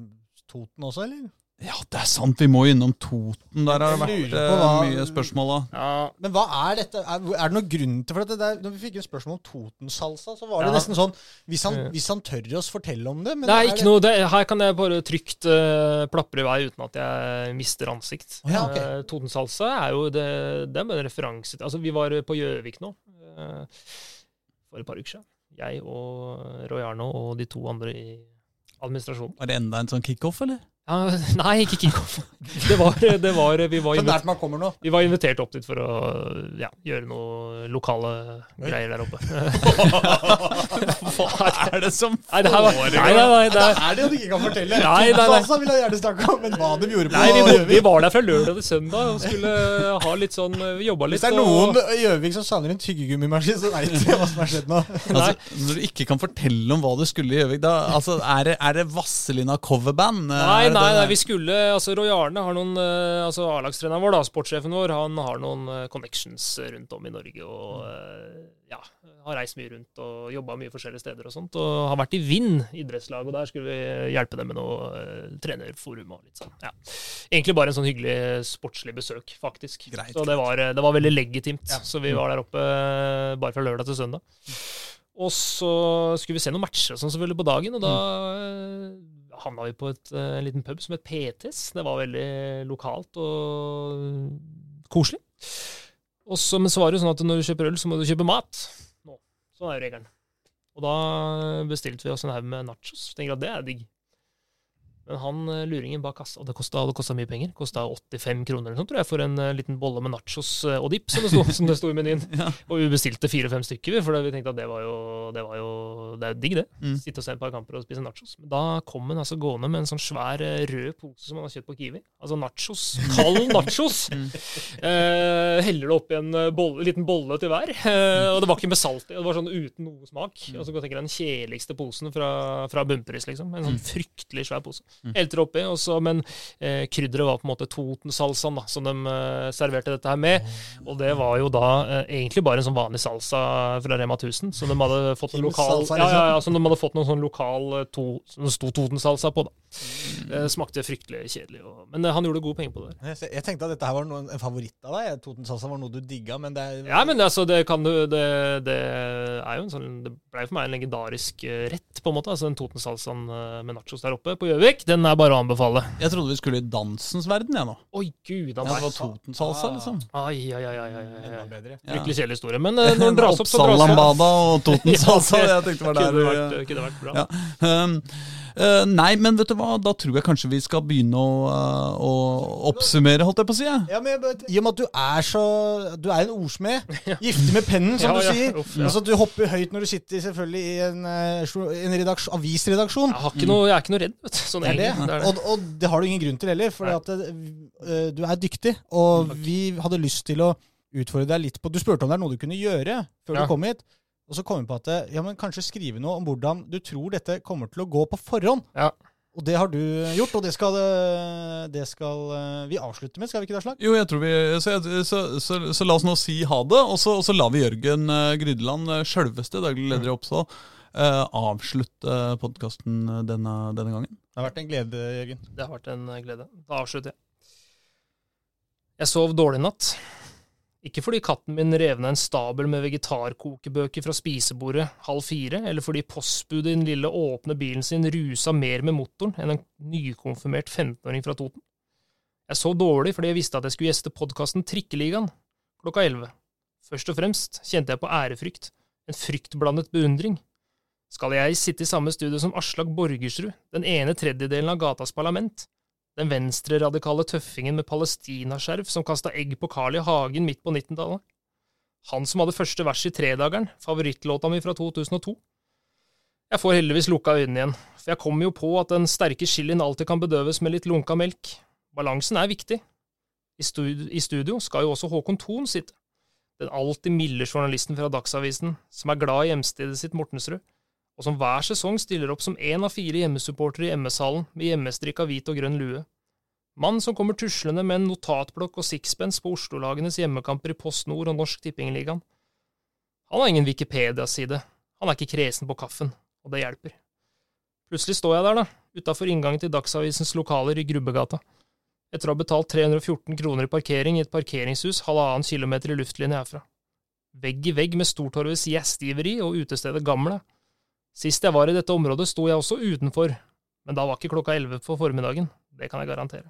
Toten også, eller? Ja, det er sant, vi må innom Toten. Der har det vært eh, på hva- mye spørsmål. da. Ja, Men hva er dette? Er, er det noen grunn til for dette? Der, når vi fikk en spørsmål om Totensalsa, så var det Ja. nesten sånn Hvis han, hvis han tør oss fortelle om det men det er er ikke noe, det, her kan jeg bare trygt uh, plapre i vei uten at jeg mister ansikt. Ja, okay. uh, Totensalsa er jo det, det er bare en referanse til Altså, vi var på Gjøvik nå uh, for et par uker siden. Jeg og Roy Arno og de to andre i administrasjonen. Var det enda en sånn kickoff, eller? Ja, nei, ikke kickoff. Det var, det var, vi, var invitert, man kommer nå. vi var invitert opp dit for å ja, gjøre noe lokale greier der oppe. Hva er det som var, nei, nei, nei, det er, det jo du ikke kan fortelle. Nei, nei, nei. Sasa vil jeg gjerne snakke om, men hva de gjorde på nei vi, var- vi var der fra lørdag til søndag og skulle ha litt sånn Vi jobba litt. Hvis det er noen i Gjøvik som savner en tyggegummimaskin, så veit jeg hva som har skjedd nå. Altså, når du ikke kan fortelle om hva du skulle i Gjøvik, da altså, er, det, er det Vasselina coverband? Nei, nei, nei, vi skulle altså Roy Arne har noen eh, altså A-lagstreneren vår, da, sportssjefen vår, han har noen eh, connections rundt om i Norge. Og eh, ja, har reist mye rundt og jobba mye forskjellige steder og sånt. Og har vært i Vind idrettslag, og der skulle vi hjelpe dem med noe trenerforum og litt sånn. Ja. Egentlig bare en sånn hyggelig sportslig besøk, faktisk. Greit, så det var, det var veldig legitimt. Ja. Så vi var der oppe bare fra lørdag til søndag. Og så skulle vi se noen matcher og sånn selvfølgelig på dagen, og da havna vi på et, eh, en liten pub som het PTs. Det var veldig lokalt og koselig. Og så, men så var det sånn at når du kjøper øl, så må du kjøpe mat. Nå. Sånn er jo regelen. Og da bestilte vi oss en haug med nachos. Tenker at det er digg. Men han eh, luringen bak kassa, og det kosta, mye penger, kosta 85 kroner eller noe, tror jeg, for en eh, liten bolle med nachos eh, og dip, som det sto, som det sto i menyen. Ja. Og vi bestilte fire-fem stykker, for vi tenkte at det var jo det, var jo, det er jo digg, det. Mm. Sitte og se et par kamper og spise nachos. Men da kom han altså gående med en sånn svær rød pose som han har kjøpt på Kiwi. Altså nachos. Kald nachos! Mm. eh, heller det oppi en bolle, liten bolle til hver. Eh, og det var ikke med salt i, det var sånn uten noe smak. Mm. Og så tenker jeg den kjedeligste posen fra, fra Bunnpris, liksom. En sånn Mm. fryktelig svær pose. Mm. Helte det oppi, Også, men eh, krydderet var på en måte Toten-salsaen da, som de eh, serverte dette her med. Og det var jo da eh, egentlig bare en sånn vanlig salsa fra Rema 1000, som de hadde fått en lokal salsa, ja, ja, ja, liksom. som de hadde fått noen sånn lokal eh, to, som sto Toten-salsa på. da. Mm. Eh, smakte fryktelig kjedelig, og, men eh, han gjorde gode penger på det. Jeg jeg tenkte at dette her var noe, en favoritt av deg. Toten salsa var noe du digga, men det er Ja, men altså, det kan du det, det er jo en sånn Det ble for meg en legendarisk eh, rett, på en måte. Altså Den Toten-salsaen med nachos der oppe på Gjøvik, den er bare å anbefale. Jeg trodde vi skulle i dansens verden, jeg nå. Oi, gud Ja, det var Totensalsa, liksom. Ai, ai, ai, ai, ai, enda ai. bedre. Ja. Fryktelig kjedelig historie. Men eh, når den dras opp, så dras den opp. Og Totensalsa. Ja, Jeg tenkte det var Kunne der vært, kunne vært bra. Ja. Um, eh, nei, men vet du hva, da tror jeg kanskje vi skal begynne å, uh, å oppsummere, holdt jeg på å si. jeg. Ja, men I og med at du er så Du er en ordsmed. Giftig med pennen, som Ja, du ja, sier. uff, ja. Altså, du hopper høyt når du sitter selvfølgelig i en, eh, en avisredaksjon. Jeg, har ikke noe, jeg er ikke noe redd, vet du. Sånn Det er det. Det er det. Og, og det har du ingen grunn til heller, for at uh, du er dyktig. Og vi hadde lyst til å utfordre deg litt på Du spurte om det er noe du kunne gjøre før Ja. du kom hit. Og så kom vi på at eh, ja, men kanskje skrive noe om hvordan du tror dette kommer til å gå på forhånd. Ja. Og det har du gjort, og det skal, det skal vi avslutte med, skal vi ikke det, Slag? Jo, jeg tror vi, så, så, så, så la oss nå si ha det, og så, og så lar vi Jørgen Grydeland, sjølveste daglig leder i Oppsal, eh, avslutte podkasten denne, denne gangen. Det har vært en glede, Jørgen. Det har vært en eh, glede. Da avslutter jeg. Jeg sov dårlig i natt. Ikke fordi katten min rev ned en stabel med vegetarkokebøker fra spisebordet halv fire, eller fordi postbudet i den lille åpne bilen sin rusa mer med motoren enn en nykonfirmert 15-åring fra Toten. Jeg sov dårlig fordi jeg visste at jeg skulle gjeste podkasten Trikkeligaen klokka 11. Først og fremst kjente jeg på ærefrykt, en fryktblandet beundring. Skal jeg sitte i samme studio som Aslak Borgersrud, den ene tredjedelen av gatas parlament? Den venstreradikale tøffingen med palestinaskjerf som kasta egg på Carl I. Hagen midt på 19-tallet? Han som hadde første vers i Tredageren, favorittlåta mi fra 2002? Jeg får heldigvis lukka øynene igjen, for jeg kommer jo på at den sterke chilien alltid kan bedøves med litt lunka melk. Balansen er viktig. I studio, I studio skal jo også Håkon Thon sitte. Den alltid milde journalisten fra Dagsavisen, som er glad i hjemstedet sitt Mortensrud og som hver sesong stiller opp som én av fire hjemmesupportere i MS-hallen med hjemmestrikka hvit og grønn lue. Mann som kommer tuslende med en notatblokk og sixpence på Oslo-lagenes hjemmekamper i Post Nord og Norsk Tippingligaen. Han har ingen Wikipedia-side, han er ikke kresen på kaffen, og det hjelper. Plutselig står jeg der, da, utafor inngangen til Dagsavisens lokaler i Grubbegata, etter å ha betalt 314 kroner i parkering i et parkeringshus halvannen kilometer i luftlinje herfra. Vegg i vegg med Stortorvets gjestgiveri og utestedet Gamle. Sist jeg var i dette området, sto jeg også utenfor, men da var ikke klokka elleve på formiddagen, det kan jeg garantere.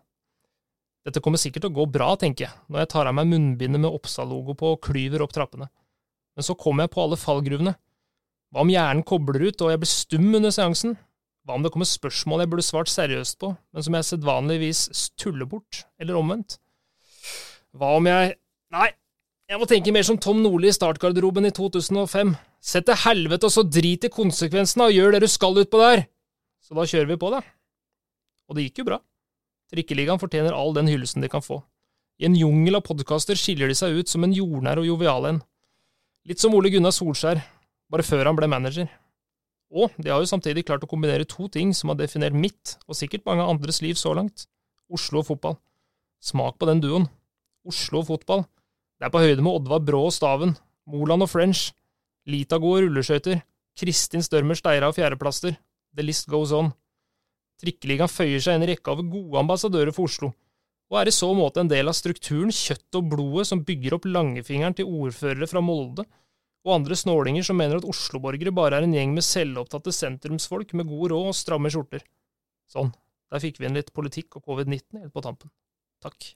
Dette kommer sikkert til å gå bra, tenker jeg, når jeg tar av meg munnbindet med Oppsal-logo på og klyver opp trappene. Men så kommer jeg på alle fallgruvene. Hva om hjernen kobler ut og jeg blir stum under seansen? Hva om det kommer spørsmål jeg burde svart seriøst på, men som jeg sedvanligvis tuller bort, eller omvendt? Hva om jeg Nei, jeg må tenke mer som Tom Nordli i startgarderoben i 2005. Sett til helvete, og så drit i konsekvensene, og gjør det du skal utpå der! Så da kjører vi på, da. Og det gikk jo bra. Trikkeligaen fortjener all den hyllesten de kan få. I en jungel av podkaster skiller de seg ut som en jordnær og jovial en. Litt som Ole Gunnar Solskjær, bare før han ble manager. Og de har jo samtidig klart å kombinere to ting som har definert mitt, og sikkert mange andres liv så langt. Oslo og fotball. Smak på den duoen. Oslo og fotball. Det er på høyde med Oddvar Brå og Staven, Moland og French, Litago og rulleskøyter, Kristin Størmer Steira og fjerdeplaster. The list goes on. Trikkeligaen føyer seg inn i rekka av gode ambassadører for Oslo, og er i så måte en del av strukturen, kjøttet og blodet som bygger opp langfingeren til ordførere fra Molde og andre snålinger som mener at osloborgere bare er en gjeng med selvopptatte sentrumsfolk med god råd og stramme skjorter. Sånn, der fikk vi inn litt politikk og covid-19 helt på tampen. Takk.